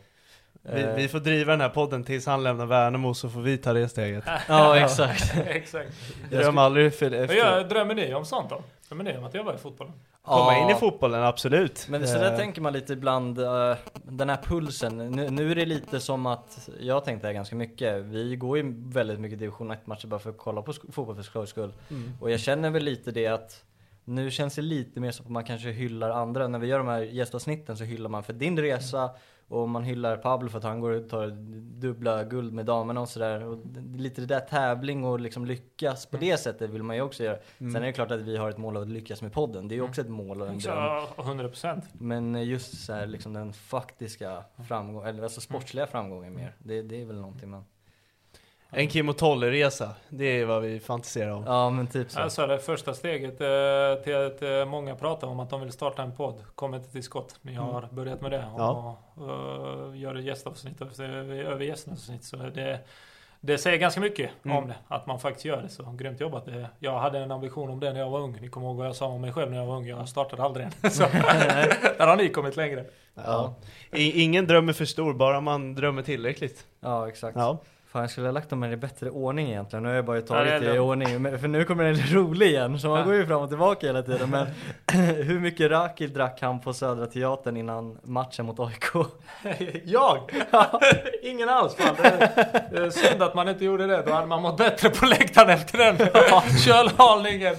S3: Vi,
S4: Eh,
S3: vi får driva den här podden tills han lämnar Värnamo så får vi ta det steget.
S4: Ja exakt.
S5: Exakt.
S3: Dröm aldrig för, efter.
S5: gör, drömmer ni om sånt då? Drömmer ni om att jobba i fotbollen?
S3: Komma in i fotbollen, absolut.
S4: Men så där
S3: Eh,
S4: tänker man lite ibland, eh, den här pulsen. Nu, nu är det lite som att, jag har tänkt det här ganska mycket. Vi går ju väldigt mycket division 1 matcher bara för att kolla på fotboll för skojs skull.
S3: Mm.
S4: Och jag känner väl lite det att Nu känns det lite mer som att man kanske hyllar andra. När vi gör de här gästavsnitten så hyllar man för din resa och man hyllar Pablo för att han går och tar dubbla guld med damerna och sådär. Lite det där tävling och liksom lyckas på det sättet vill man ju också göra. Sen är det klart att vi har ett mål att lyckas med podden. Det är ju också ett mål och en dröm.
S5: Ja, 100 procent.
S4: Men just så här, liksom den faktiska framgången, eller alltså sportsliga framgången mer. Det, det är väl någonting man...
S3: En Kim och Tolle-resa, det är vad vi fantiserar om.
S4: Ja men typ så.
S5: Alltså det första steget eh, till att eh, många pratar om att de vill starta en podd kommer inte till skott. Men jag har börjat med det och,
S3: Ja.
S5: och gör gästavsnitt över, gästavsnitt. Så det, det säger ganska mycket
S3: Mm.
S5: om det, att man faktiskt gör det. Så grymt jobbat. Jag hade en ambition om det när jag var ung. Ni kommer ihåg vad jag sa om mig själv när jag var ung. Jag startade aldrig. Så, där har ni kommit längre.
S3: Ja. Ingen drömmer för stor, bara man drömmer tillräckligt.
S4: Ja exakt.
S3: Ja.
S4: Fan jag skulle ha lagt dem i bättre ordning egentligen, nu har jag bara tagit
S5: det
S4: i ordning, för nu kommer den rolig igen, så man går ju fram och tillbaka hela tiden men Hur mycket Rakil drack han på Södra Teatern innan matchen mot AIK?
S5: Jag? Ingen alls fan. Det är, är synd att man inte gjorde det. Då hade man mått bättre på läktaren efter den kölhalningen.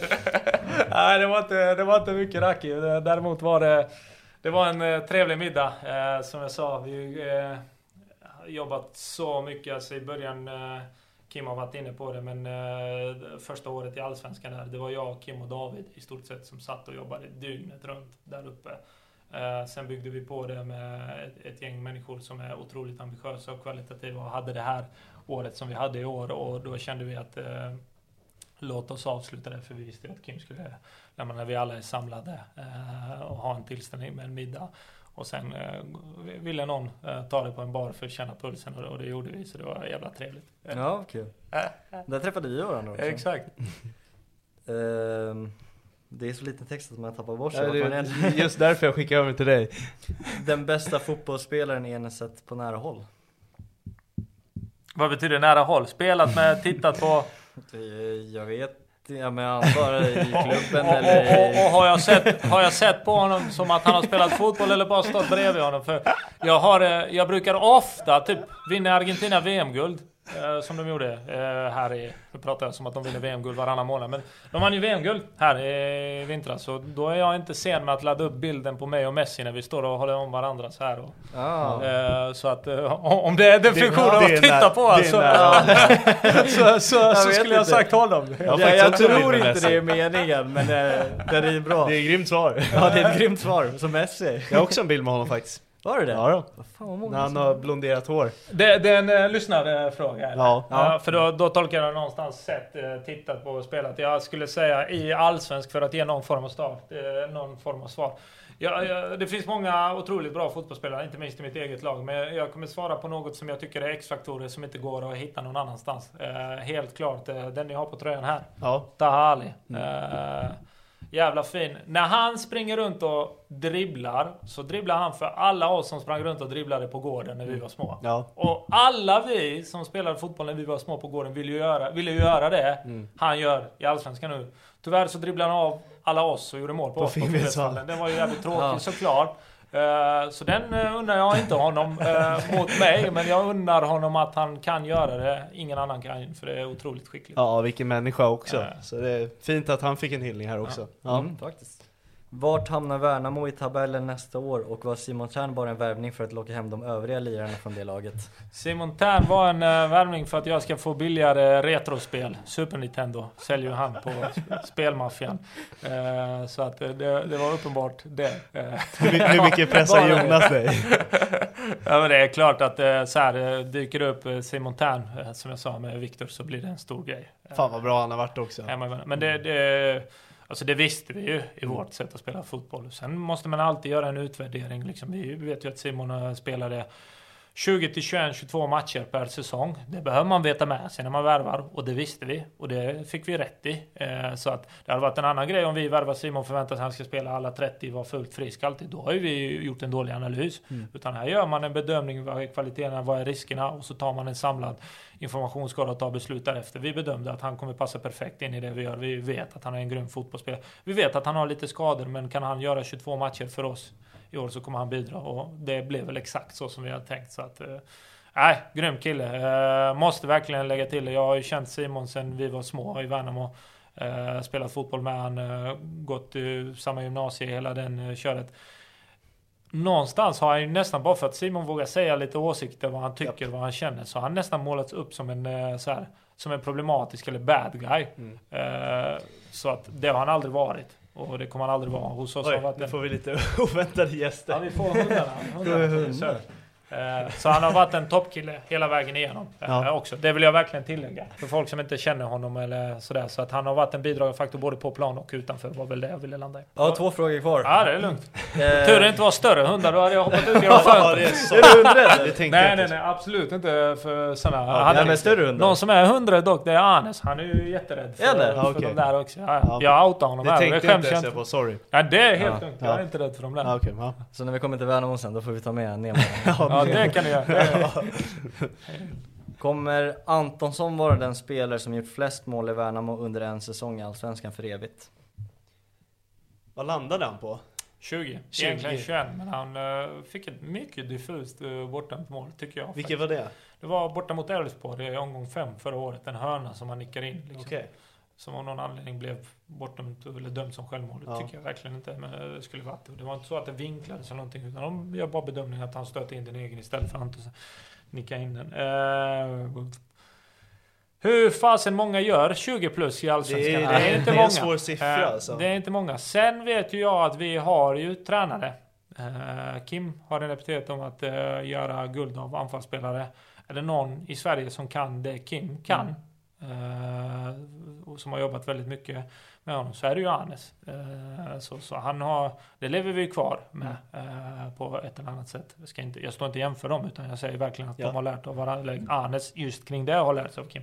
S5: Nej, det var inte, det var inte mycket racki. Däremot var det, det var en eh, trevlig middag. Eh, som jag sa, vi eh, jobbat så mycket. Alltså i början, eh, Kim har varit inne på det, men eh, första året i Allsvenskan där, det var jag, Kim och David i stort sett som satt och jobbade dygnet runt där uppe. Eh, sen byggde vi på det med ett, ett gäng människor som är otroligt ambitiösa och kvalitativa och hade det här året som vi hade i år och då kände vi att eh, låt oss avsluta det för vi visste ju att Kim skulle, när, när vi alla är samlade eh, och ha en tillställning med en middag och sen eh, ville någon eh, ta det på en bar för att känna pulsen och, och det gjorde vi så det var jävla trevligt.
S4: Ja, kul. Där träffade vi varandra också.
S5: Exakt.
S4: Ehm, det är så liten text att man tappar bort sig.
S3: Ja,
S4: vart
S3: det
S4: man
S3: är just därför jag skickar över till dig.
S4: Den bästa fotbollsspelaren Enes sett på nära håll?
S5: Vad betyder nära håll? Spelat med, tittat på?
S4: Eh, Jag vet Ja men antar i klubben
S5: och,
S4: eller
S5: och, och,
S4: i...
S5: och har, jag sett, har jag sett på honom som att han har spelat fotboll eller bara stått bredvid honom? För jag, har, eh, jag brukar ofta, typ vinna Argentina VM-guld. Eh, som de gjorde eh, här i... Nu pratar jag som att de vinner VM-guld varannan månad. Men de vann ju VM-guld här i vintras. Så då är jag inte sen med att ladda upp bilden på mig och Messi när vi står och håller om varandra så här. Och,
S4: Ah.
S5: eh, så att om det är definitionen
S3: det
S5: att titta på
S3: det
S5: alltså, så, så, så skulle jag sagt honom.
S3: har
S4: Ja, jag tror inte det är meningen men eh, det är bra.
S3: Det är ett grymt svar.
S4: Ja det är ett grymt svar, som Messi.
S3: Jag har också en bild med honom faktiskt.
S4: Var det det?
S3: Ja då.
S4: Vad fan vad många
S3: När han har blonderat hår.
S5: Det, det är en uh, lyssnarfråga. eller?
S3: Ja.
S5: Ja, för då, då tolkar jag någonstans sett, eh, tittat på och spelat. Jag skulle säga i allsvensk för att ge någon form av start, eh, någon form av svar. Ja, ja, det finns många otroligt bra fotbollsspelare, inte minst i mitt eget lag. Men jag kommer svara på något som jag tycker är X-faktorer som inte går att hitta någon annanstans. Eh, helt klart, eh, den ni har på tröjan här.
S3: Ja.
S5: Taha Ali. Eh, jävla fin. När han springer runt och dribblar, så dribblar han för alla oss som sprang runt och dribblade på gården när vi var små.
S3: Ja.
S5: Och alla vi som spelade fotboll när vi var små på gården ville ju göra, ville ju göra det
S3: Mm.
S5: han gör i Allsvenskan nu. Tyvärr så dribblade han av alla oss och gjorde mål på,
S3: På
S5: oss på. Den var ju jävligt tråkig
S4: Ja.
S5: såklart. Eh, så den uh, undrar jag inte honom eh, mot mig, men jag undrar honom att han kan göra det. Ingen annan kan, för det är otroligt skickligt.
S3: Ja, vilken människa också. Så det är fint att han fick en hyllning här också. Ja.
S4: Mm, faktiskt. Vart hamnar Värnamo i tabellen nästa år och var Simon Tjärn bara en värvning för att locka hem de övriga lirarna från det laget?
S5: Simon Tern var en uh, värvning för att jag ska få billigare retrospel. Super Nintendo säljer ju han på sp- spelmaffian. Eh, så att eh, det, det var uppenbart det. Eh,
S3: Hur, mycket pressar. Jonas dig?
S5: ja, men det är klart att eh, så här, eh, dyker det upp eh, Simon Tern, eh, som jag sa med Viktor, så blir det en stor grej. Eh,
S3: Fan vad bra han har varit också.
S5: Men det, det, alltså det visste vi ju i vårt sätt att spela fotboll. Sen måste man alltid göra en utvärdering. Liksom. Vi vet ju att Simon spelade 20 till 21, 22 matcher per säsong. Det behöver man veta med sig när man värvar och det visste vi och det fick vi rätt i. Eh, så att det hade varit en annan grej om vi värvar Simon och förväntar sig att han ska spela alla 30, vara fullt frisk alltid. Då har ju vi gjort en dålig analys. Utan här gör man en bedömning, vad är kvaliteterna, vad är riskerna och så tar man en samlad informationsskala och ta beslut därefter. Vi bedömde att han kommer passa perfekt in i det vi gör. Vi vet att han är en grym fotbollsspelare. Vi vet att han har lite skador men kan han göra 22 matcher för oss i år så kommer han bidra och det blev väl exakt så som vi hade tänkt. Så att, eh, Nej, äh, grym kille. Äh, måste verkligen lägga till det. Jag har ju känt Simon sen vi var små i Värnamo. Äh, spelat fotboll med han, gått i samma gymnasie, hela den eh, köret. Någonstans har han ju nästan, bara för att Simon vågar säga lite åsikter, vad han tycker, vad han känner, så har han nästan målats upp som en, eh, så här, som en problematisk eller bad guy.
S3: Mm.
S5: Eh, så att det har han aldrig varit. Och det kommer han aldrig vara. Hos oss
S3: Oj, nu får vi lite oväntade gäster.
S5: Ja, vi får hundarna. Hundarna. Eh, Så han har varit en toppkille hela vägen igenom eh,
S3: Ja.
S5: också. Det vill jag verkligen tillägga. För folk som inte känner honom eller sådär. Så att han har varit en bidragande faktor både på plan och utanför. var väl det jag ville landa i.
S4: Jag har två frågor kvar.
S5: Ja, det är lugnt.
S4: Eh,
S5: Tur det inte var större hundar, då hade jag hoppat ut genom
S3: Ja,
S5: fönstret.
S3: det är du hundrädd? Det tänkte jag
S5: Nej, nej, nej, absolut inte för sådana.
S4: Ja, nej, men större hundar.
S5: Någon som är hundrädd dock, det är Anes. Han är ju jätterädd för, för
S3: Ja, okej.
S5: de där också. Ja,
S3: Ja,
S5: ja. Jag outar honom
S3: Det
S5: här.
S3: tänkte
S5: Det
S3: jag
S5: skäms
S3: inte
S5: jag
S3: ens
S5: inte.
S3: på, sorry.
S5: Ja, det är helt
S4: Ja.
S5: lugnt. Jag är
S3: Ja.
S5: inte rädd för de där.
S3: Ja, okej, ja.
S4: Så när vi kommer till Värnamo sen, då får vi ta med Nemo.
S5: Ja, det kan du göra.
S4: Kommer Antonsson vara den spelare som gjort flest mål i Värnamo under en säsong i Allsvenskan för evigt?
S3: Vad landade han på?
S5: 20.
S3: 20.
S5: Egentligen 21, men han eh, fick ett mycket diffust uh, bortdömt mål, tycker jag.
S3: Vilket var det?
S5: Det var borta mot Elfsborg i omgång 5 förra året. En hörna som han nickar in. Liksom.
S3: Okej.
S5: Som av någon anledning blev bortdömt eller dömd som självmål. Det
S3: Ja.
S5: tycker jag verkligen inte men det skulle varit. det. Det var inte så att det vinklades eller någonting. Utan de gör bara bedömningen att han stöter in den egen istället för att nicka in den. Eh, hur fasen många gör 20 plus i Allsvenskan?
S3: Det
S5: Det
S3: är- det är
S5: inte
S3: en
S5: många.
S3: svår siffra,
S5: Eh,
S3: alltså.
S5: Det är inte många. Sen vet ju jag att vi har ju tränare. Eh, Kim har en epitet om att göra guld av anfallsspelare. Är det någon i Sverige som kan det Kim kan? eh, och som har jobbat väldigt mycket med honom så är det ju Anes. Eh, så, så han har, det lever vi kvar med eh, på ett eller annat sätt. Jag, ska inte, jag står inte jämför dem utan jag säger verkligen att
S3: Ja.
S5: de har lärt av varandra. Anes just kring det har lärt sig av Kim.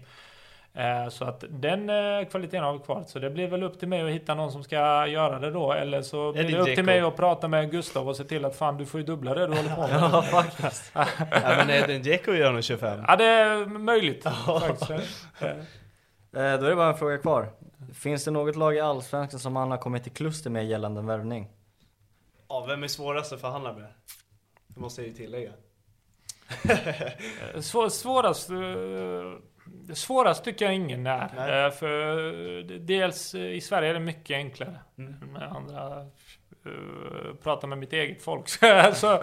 S5: Eh, Så att den eh, kvaliteten har vi kvar. Så det blir väl upp till mig att hitta någon som ska göra det då. Eller så blir
S3: det
S5: det upp till mig att prata med Gustav och se till att fan du får ju dubbla det du håller på med.
S4: Ja, faktiskt.
S3: Ja, men Edin Dzeko gör nog 25.
S5: Ja det är möjligt. faktiskt. Eh,
S4: då är det bara en fråga kvar. Finns det något lag i Allsvenskan som han har kommit i kluster med gällande värvning?
S3: Ja, vem är svårast att förhandla med? Det måste jag ju tillägga.
S5: Svår, svårast, eh, svårast tycker jag ingen är.
S3: Nej.
S5: Eh, För eh, dels eh, i Sverige är det mycket enklare.
S3: Mm.
S5: Med andra uh, prata med mitt eget folk så,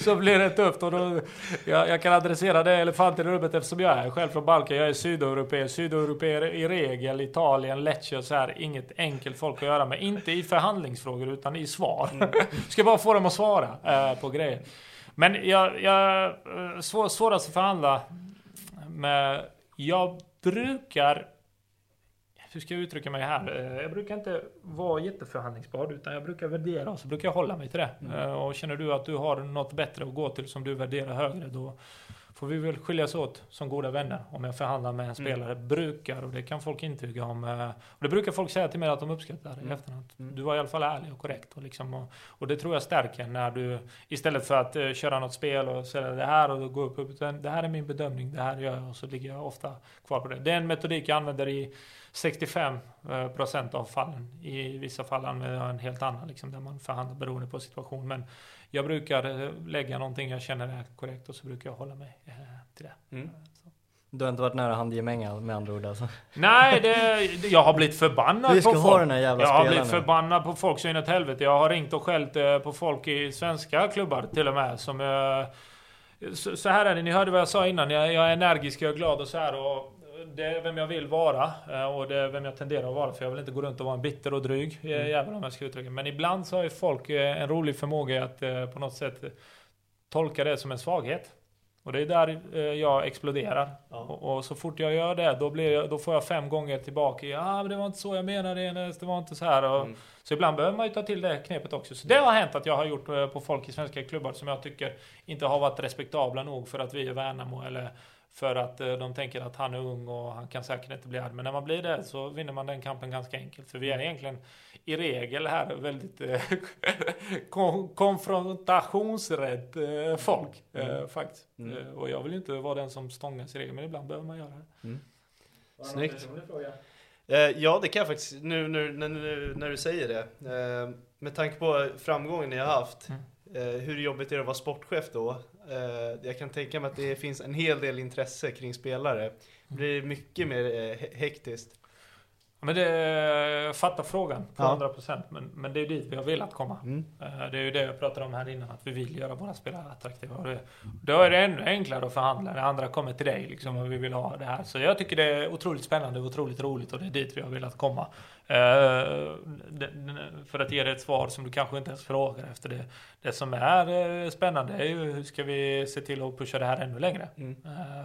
S5: så blir det tufft. Och då, jag, jag kan adressera det elefanten i rummet eftersom jag är själv från Balkan. Jag är sydeuropé. Sydeuropeer i regel, Italien, Lecce och så här. Inget enkelt folk att göra med. Inte i förhandlingsfrågor utan i svar. Ska bara få dem att svara eh, på grejer. Men jag, jag eh, svår, svårast att förhandla med... Jag brukar... Hur ska jag uttrycka mig här? Eh, Jag brukar inte vara jätteförhandlingsbar utan jag brukar värdera och så brukar jag hålla mig till det. Eh, Och känner du att du har något bättre att gå till som du värderar högre då får vi väl skiljas åt som goda vänner om jag förhandlar med en spelare. Brukar, och det kan folk intyga om. eh, Och det brukar folk säga till mig att de uppskattar i efterhand. Du var i alla fall ärlig och korrekt. Och, liksom, och, och det tror jag stärker när du istället för att eh, köra något spel och säga det här och gå upp, utan det här är min bedömning, det här gör jag och så ligger jag ofta kvar på det. Det är en metodik jag använder i 65 eh, procent av fallen. I vissa fall använder jag en helt annan, liksom, där man förhandlar beroende på situation. Men jag brukar eh, lägga någonting jag känner är korrekt och så brukar jag hålla mig eh, till det.
S3: Mm.
S4: Du har inte varit nära handgemänga med andra ord alltså?
S5: Nej, det, jag har blivit förbannad
S4: Vi ska
S5: på
S4: ha
S5: folk.
S4: den här jävla
S5: jag har blivit
S4: nu.
S5: förbannad på folk så inåt helvete. Jag har ringt och skällt eh, på folk i svenska klubbar till och med. Som, så, så här är det, ni hörde vad jag sa innan. Jag, jag är energisk, jag är glad och så här. Och det är vem jag vill vara eh, och det är vem jag tenderar att vara. För jag vill inte gå runt och vara en bitter och dryg
S4: Mm.
S5: mm. jävel om jag ska uttrycka Men ibland så har ju folk eh, en rolig förmåga att eh, på något sätt tolka det som en svaghet. Och det är där eh, jag exploderar.
S3: Ja.
S5: Och, och så fort jag gör det, då, blir jag, då får jag fem gånger tillbaka. Ja, ah, men det var inte så jag menade Enes, det var inte så här. Och,
S3: Mm.
S5: Så ibland behöver man ju ta till det knepet också. Så det har hänt att jag har gjort eh, på folk i svenska klubbar som jag tycker inte har varit respektabla nog för att vi är Värnamo eller för att eh, de tänker att han är ung och han kan säkert inte bli arg. Men när man blir det så vinner man den kampen ganska enkelt. För vi är egentligen i regel här väldigt eh, kon- konfrontationsrädd eh, folk. Eh, faktiskt.
S3: Mm.
S5: Och jag vill ju inte vara den som stångas i regel, men ibland behöver man göra det.
S3: Snyggt. Eh, ja, det kan jag faktiskt, nu, nu, nu, när du säger det. Med tanke på framgången ni har haft, hur jobbigt är det att vara sportchef då? Eh, jag kan tänka mig att det finns en hel del intresse kring spelare. Det blir mycket mer eh, hektiskt.
S5: Men det, jag fattar frågan på
S3: Ja.
S5: 100% men, men det är ju dit vi har velat komma.
S3: Mm.
S5: Eh, Det är ju det jag pratade om här innan, att vi vill göra våra spelare attraktiva. Och det, då är det ännu enklare att förhandla när andra kommer till dig liksom, och vi vill ha det här. Så jag tycker det är otroligt spännande och otroligt roligt och det är dit vi har velat komma. Eh, För att ge dig ett svar som du kanske inte ens frågar efter det. Det som är eh, spännande är ju hur ska vi se till att pusha det här ännu längre?
S3: Mm.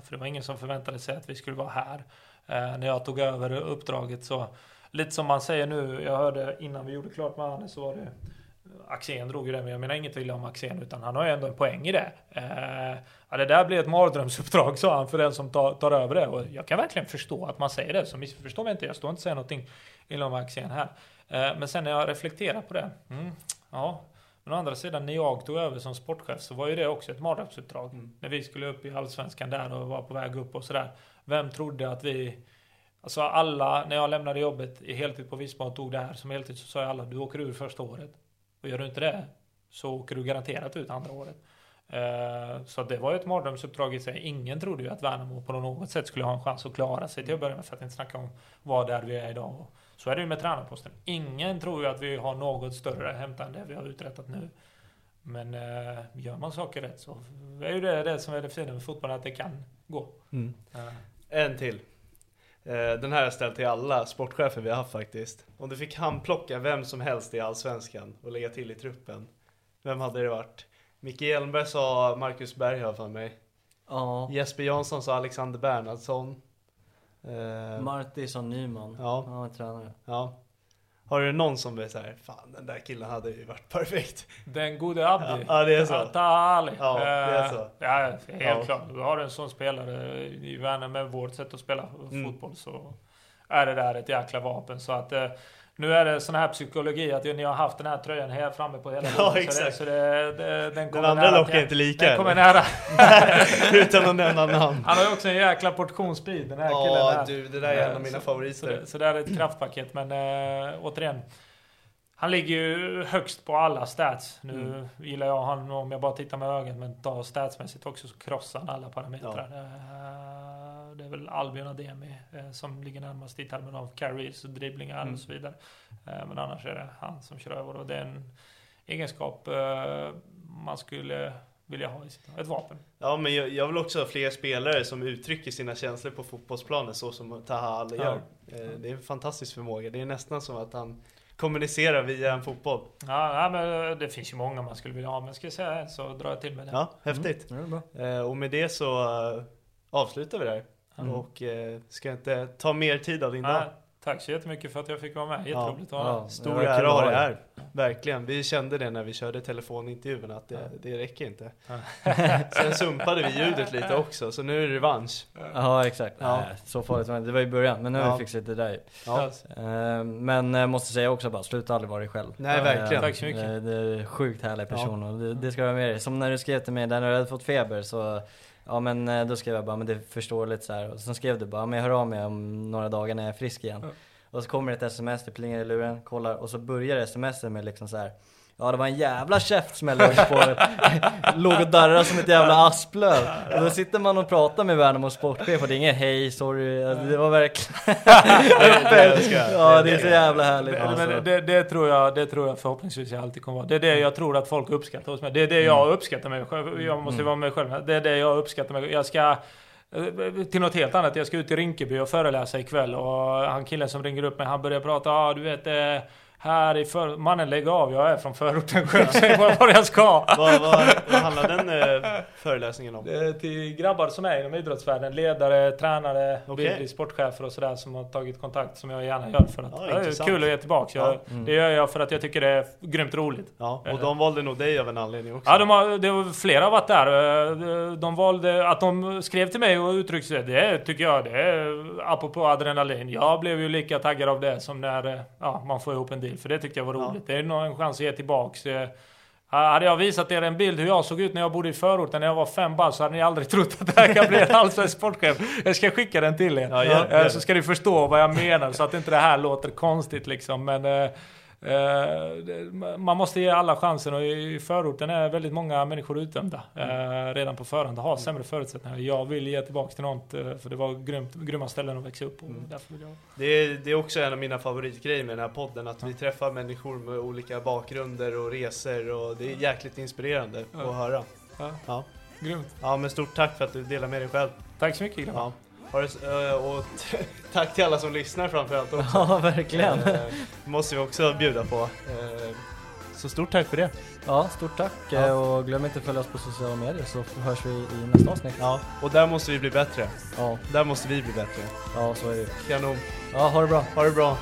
S5: För det var ingen som förväntade sig att vi skulle vara här. Eh, När jag tog över uppdraget så Lite som man säger nu, jag hörde innan vi gjorde klart med Arne så var det Axén drog ju det, men jag menar inget illa om Axén utan han har ju ändå en poäng i det. Eh, ja, det där blir ett mardrömsuppdrag sa han för den som tar, tar över det och jag kan verkligen förstå att man säger det, så missförstå mig inte, jag står inte och säger någonting illa om Axén här. Eh, men sen när jag reflekterar på det, mm, ja, men å andra sidan när jag tog över som sportchef så var ju det också ett mardrömsuppdrag. När vi skulle upp i Allsvenskan där och var på väg upp och sådär. Vem trodde att vi Alltså alla, när jag lämnade jobbet i heltid på Visma och tog det här som heltid så sa jag alla, du åker ur första året. Och gör du inte det så åker du garanterat ut andra året. Eh, så det var ju ett mardrömsuppdrag i sig. Ingen trodde ju att Värnamo på något sätt skulle ha en chans att klara sig till att börja med för att inte snacka om vad där vi är idag. Så är det ju med tränarposten. Ingen tror ju att vi har något större att hämta än det vi har uträttat nu. Men eh, gör man saker rätt så är ju det det som är det fina med fotbollen, att det kan gå.
S3: Mm. En till. Eh, Den här har jag ställt till alla sportchefer vi har haft faktiskt. Om du fick handplocka vem som helst i Allsvenskan och lägga till i truppen. Vem hade det varit? Micke Hjelmberg sa Marcus Berg har för mig.
S4: Ja.
S3: Jesper Jansson sa Alexander Bernhardsson. Eh,
S4: Martinsson Nyman.
S3: Ja.
S4: Han var tränare.
S3: ja. Har du någon som är såhär, fan den där killen hade ju varit perfekt.
S5: Den gode Abdi.
S3: Ja, det är så. Ja, det är så.
S5: Ja, helt
S3: Ja.
S5: klart. Du har en sån spelare i Värnamo med vårt sätt att spela
S3: Mm.
S5: fotboll så är det där ett jäkla vapen. Så att eh, nu är det sån här psykologi att ni har haft den här tröjan här framme på hela
S3: Ja,
S5: tiden. Så det,
S3: exakt.
S5: så det, det, den kommer
S3: andra lockar inte lika,
S5: Den kommer nära.
S3: Utan att nämna namn.
S5: Han har ju också en jäkla portion speed den här killen.
S3: Ja du, det där är en av mina
S5: Så-
S3: favoriter.
S5: Så det, så det är ett kraftpaket. Men äh, återigen. Han ligger ju högst på alla stats. Nu
S3: Mm.
S5: gillar jag han om jag bara tittar med ögat. Men statsmässigt också så krossar han alla parametrar. Eh, det är väl Albion Ademi eh, som ligger närmast i termen av carries och dribblingar
S3: Mm.
S5: och så vidare. Eh, men annars är det han som kör över. Och det är en egenskap eh, man skulle vilja ha i sitt ett vapen.
S3: Ja men jag, jag vill också ha fler spelare som uttrycker sina känslor på fotbollsplanen så som Taha Ali
S5: Ja.
S3: gör. Eh, Det är en fantastisk förmåga. Det är nästan som att han kommunicerar via en fotboll.
S5: Ja, ja, men det finns ju många man skulle vilja ha. Men ska jag säga en så drar jag till med det.
S3: Ja, häftigt.
S4: Ja, det.
S3: Eh, Och med det så eh, avslutar vi där.
S5: Mm.
S3: Och eh, ska inte ta mer tid av din dag.
S5: Nej, tack så jättemycket för att jag fick vara med. Jätteroligt att vara
S4: Ja.
S5: med.
S3: Stor ära
S4: att
S3: ha
S4: ha
S3: dig
S4: dig.
S3: här. Verkligen. Vi kände det när vi körde telefonintervjun att det, det räcker inte.
S5: Ja.
S3: Sen sumpade vi ljudet lite också, så nu är det revansch.
S4: Ja exakt.
S3: Ja.
S4: Nej, så farligt var det. Det var i början, men nu har
S3: Ja.
S4: vi fixat det där.
S3: Ja.
S4: Eh, Men jag måste säga också bara, sluta aldrig vara dig själv.
S3: Nej, verkligen.
S5: Tack så mycket.
S4: Eh, Det är sjukt härlig person och det, det ska du ha med dig. Som när du skrev till mig där när du hade fått feber så Ja men eh, då skrev jag bara, men det förstår lite så här. Och sen skrev du bara, men jag hör av mig om några dagar när jag är frisk igen. Och så kommer ett sms, det plingar i luren, kollar och så börjar smset med liksom så här. Ja det var en jävla käftsmäll på Låg och darrade som ett jävla asplöv. Och då sitter man och pratar med Värnamo sportchef och det är inget hej, sorry. Alltså, det var verkligen
S3: det.
S4: Ja det är så jävla härligt.
S5: Det,
S4: alltså.
S5: men det, det, tror jag, det tror jag förhoppningsvis jag alltid kommer vara. Det är det jag tror att folk uppskattar hos mig. Det är det jag uppskattar mig själv. Jag måste vara mig själv. Det är det jag uppskattar mig. Jag ska eh, till något helt annat. Jag ska ut till Rinkeby och föreläsa ikväll och han killen som ringer upp mig han börjar prata. Ja ah, du vet eh, här i för... Mannen lägg av. Jag är från förorten själv. Säg bara vad jag ska.
S3: Vad, vad, vad handlar den eh, föreläsningen om?
S5: Det är till grabbar som är inom idrottsvärlden. Ledare, tränare, okay. sportchefer och sådär som har tagit kontakt som jag gärna gör för att
S3: Ja,
S5: det är kul att ge tillbaka. Jag,
S3: Ja.
S5: Det gör jag för att jag tycker det är grymt roligt.
S3: Ja, och de valde nog dig av en anledning också.
S5: Ja, de har, det var flera har varit där. Eh, De valde att de skrev till mig och uttryckte sig. Det tycker jag, det är apropå adrenalin. Jag blev ju lika taggad av det som när eh, ja, man får ihop en deal. För det tyckte jag var roligt. Det är nog en chans att ge tillbaks. Eh, Hade jag visat er en bild hur jag såg ut när jag bodde i förorten när jag var fem bast så hade ni aldrig trott att det här kan bli en allsvensk sportchef. Jag ska skicka den till er.
S3: Ja, gör-
S5: Eh,
S3: gör
S5: så
S3: det.
S5: ska ni förstå vad jag menar så att inte det här låter konstigt liksom. Men eh, Eh, man måste ge alla chansen och i förorten är väldigt många människor utdömda eh, redan på förhand och har sämre förutsättningar. Jag vill ge tillbaka till något eh, för det var grymt, grymma ställen att växa upp på. Därför jag...
S3: Det är, det är också en av mina favoritgrejer med den här podden, att vi träffar människor med olika bakgrunder och resor och det är jäkligt inspirerande
S5: Ja.
S3: att höra.
S5: Ja.
S3: Ja.
S5: Grymt.
S3: ja, men stort tack för att du delar med dig själv.
S5: Tack så mycket grabbar.
S3: Ja. Eh, och tack till alla som lyssnar framförallt också.
S4: Ja, verkligen.
S3: Eh, måste vi också bjuda på. Eh, Så stort tack för det.
S4: Ja, stort tack
S3: Ja.
S4: och glöm inte att följa oss på sociala medier så hörs vi i nästa avsnitt.
S3: Ja, och där måste vi bli bättre.
S4: Ja,
S3: Där måste vi bli bättre.
S4: ja så är det.
S3: Kanon.
S4: Ja, ha det bra.
S3: Ha det bra.